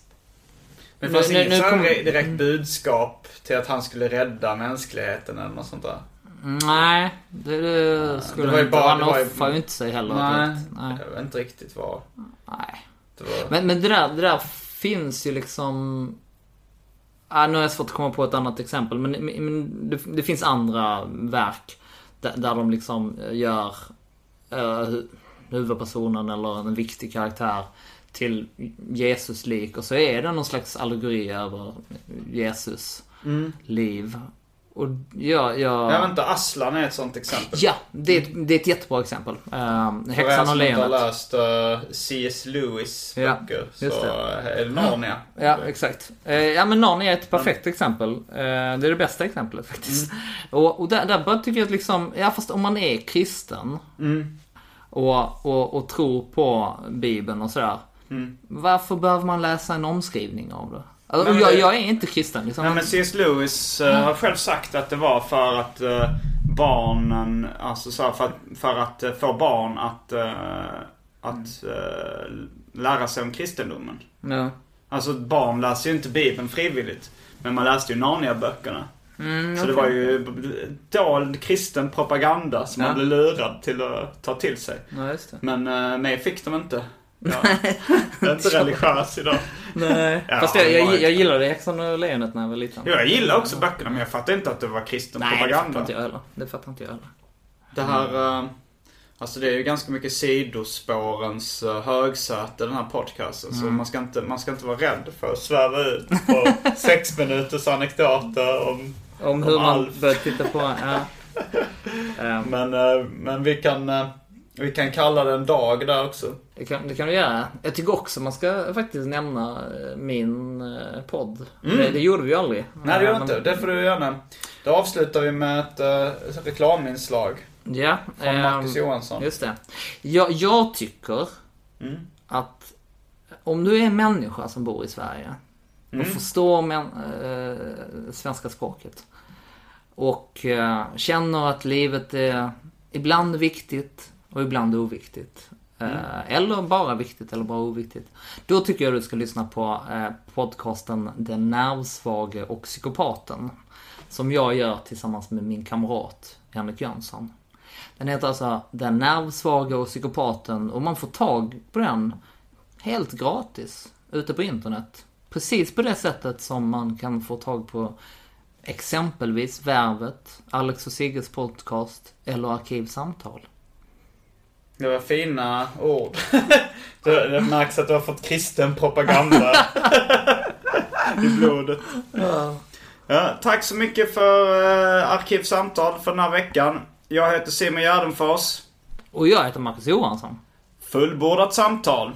Men det fanns nu- inget nu kom- re- direkt budskap till att han skulle rädda mänskligheten eller något sånt där. Nej, det, det skulle det var inte... bara- han det offrar ju inte sig heller. Nej. Nej. jag vet inte riktigt vad Nej. det var. Men, men det, där, det där finns ju liksom... Ah, nu har jag svårt att komma på ett annat exempel, men, men men det, det finns andra verk där, där de liksom gör uh, huvudpersonen eller en viktig karaktär till Jesus lik och så är det någon slags allegori över Jesus liv. Och ja, jag... Jag vet inte, Aslan är ett sånt exempel. Ja, det är, ett- det är ett jättebra exempel. Uh, För Häxan och som inte har lejonet. läst uh, C.S. Lewis Ja, böcker så det. uh, är det Narnia. Ja, exakt. Eh, ja, men Narnia är ett perfekt exempel. Eh, det är det bästa exemplet faktiskt. Och, och där, där bara tycker jag att liksom, ja fast om man är kristen och, och, och tror på Bibeln och sådär. Varför behöver man läsa en omskrivning av det? Alltså, Men jag, jag är inte kristen liksom. Nej men C.S. Lewis eh, har själv sagt att det var för att eh, barnen, alltså så här, för att, för att eh, få barn att, att eh, lära sig om kristendomen. Ja. Alltså barn läser ju inte Bibeln frivilligt. Men man läste ju Narnia-böckerna. Mm, Så det var ju dold kristen propaganda som Ja. man blev lurad till att ta till sig. Ja. Men mig fick de inte. Jag, jag är inte [LAUGHS] religiös idag. Nej. Ja, fast jag, jag, jag gillade Häxan och lejonet när jag var liten. Jo, jag gillar också böckerna men jag fattar inte att det var kristen Nej, det fattar propaganda. inte jag heller. Det fattar inte jag heller. Det här, eh, alltså det är ju ganska mycket sidospårens uh, högsäte den här podcasten. Mm. Så man ska, inte, man ska inte vara rädd för att sväva ut på [LAUGHS] sex minuters anekdoter om... Om hur Om man börjar titta på, ja. [LAUGHS] Ehm, Men, eh, men vi kan, eh, vi kan kalla det en dag där också. Det kan, det kan du göra. Jag tycker också man ska faktiskt nämna eh, min eh, podd. Det, det gjorde vi ju aldrig. Mm. Nej det Eh, inte. men- Det får du gärna. Då avslutar vi med ett uh, reklaminslag Ja. från Marcus Johansson. Just det. Jag, jag tycker Mm. att om du är en människa som bor i Sverige och Mm. förstår män, eh, svenska språket och eh, känner att livet är ibland viktigt och ibland oviktigt. Mm. Eh, Eller bara viktigt eller bara oviktigt. Då tycker jag du ska lyssna på eh, podcasten Den nervsvage och psykopaten. Som jag gör tillsammans med min kamrat Henrik Jönsson. Den heter alltså Den nervsvaga och psykopaten och man får tag på den helt gratis ute på internet. Precis på det sättet som man kan få tag på exempelvis Värvet, Alex och Sigges podcast eller Arkivsamtal. Det var fina ord. [LAUGHS] det, det märks att du har fått kristen propaganda [LAUGHS] i blodet. Ja, tack så mycket för uh, Arkivsamtal för den här veckan. Jag heter Simon Gärdenfors. Och jag heter Marcus Johansson. Fullbordat samtal.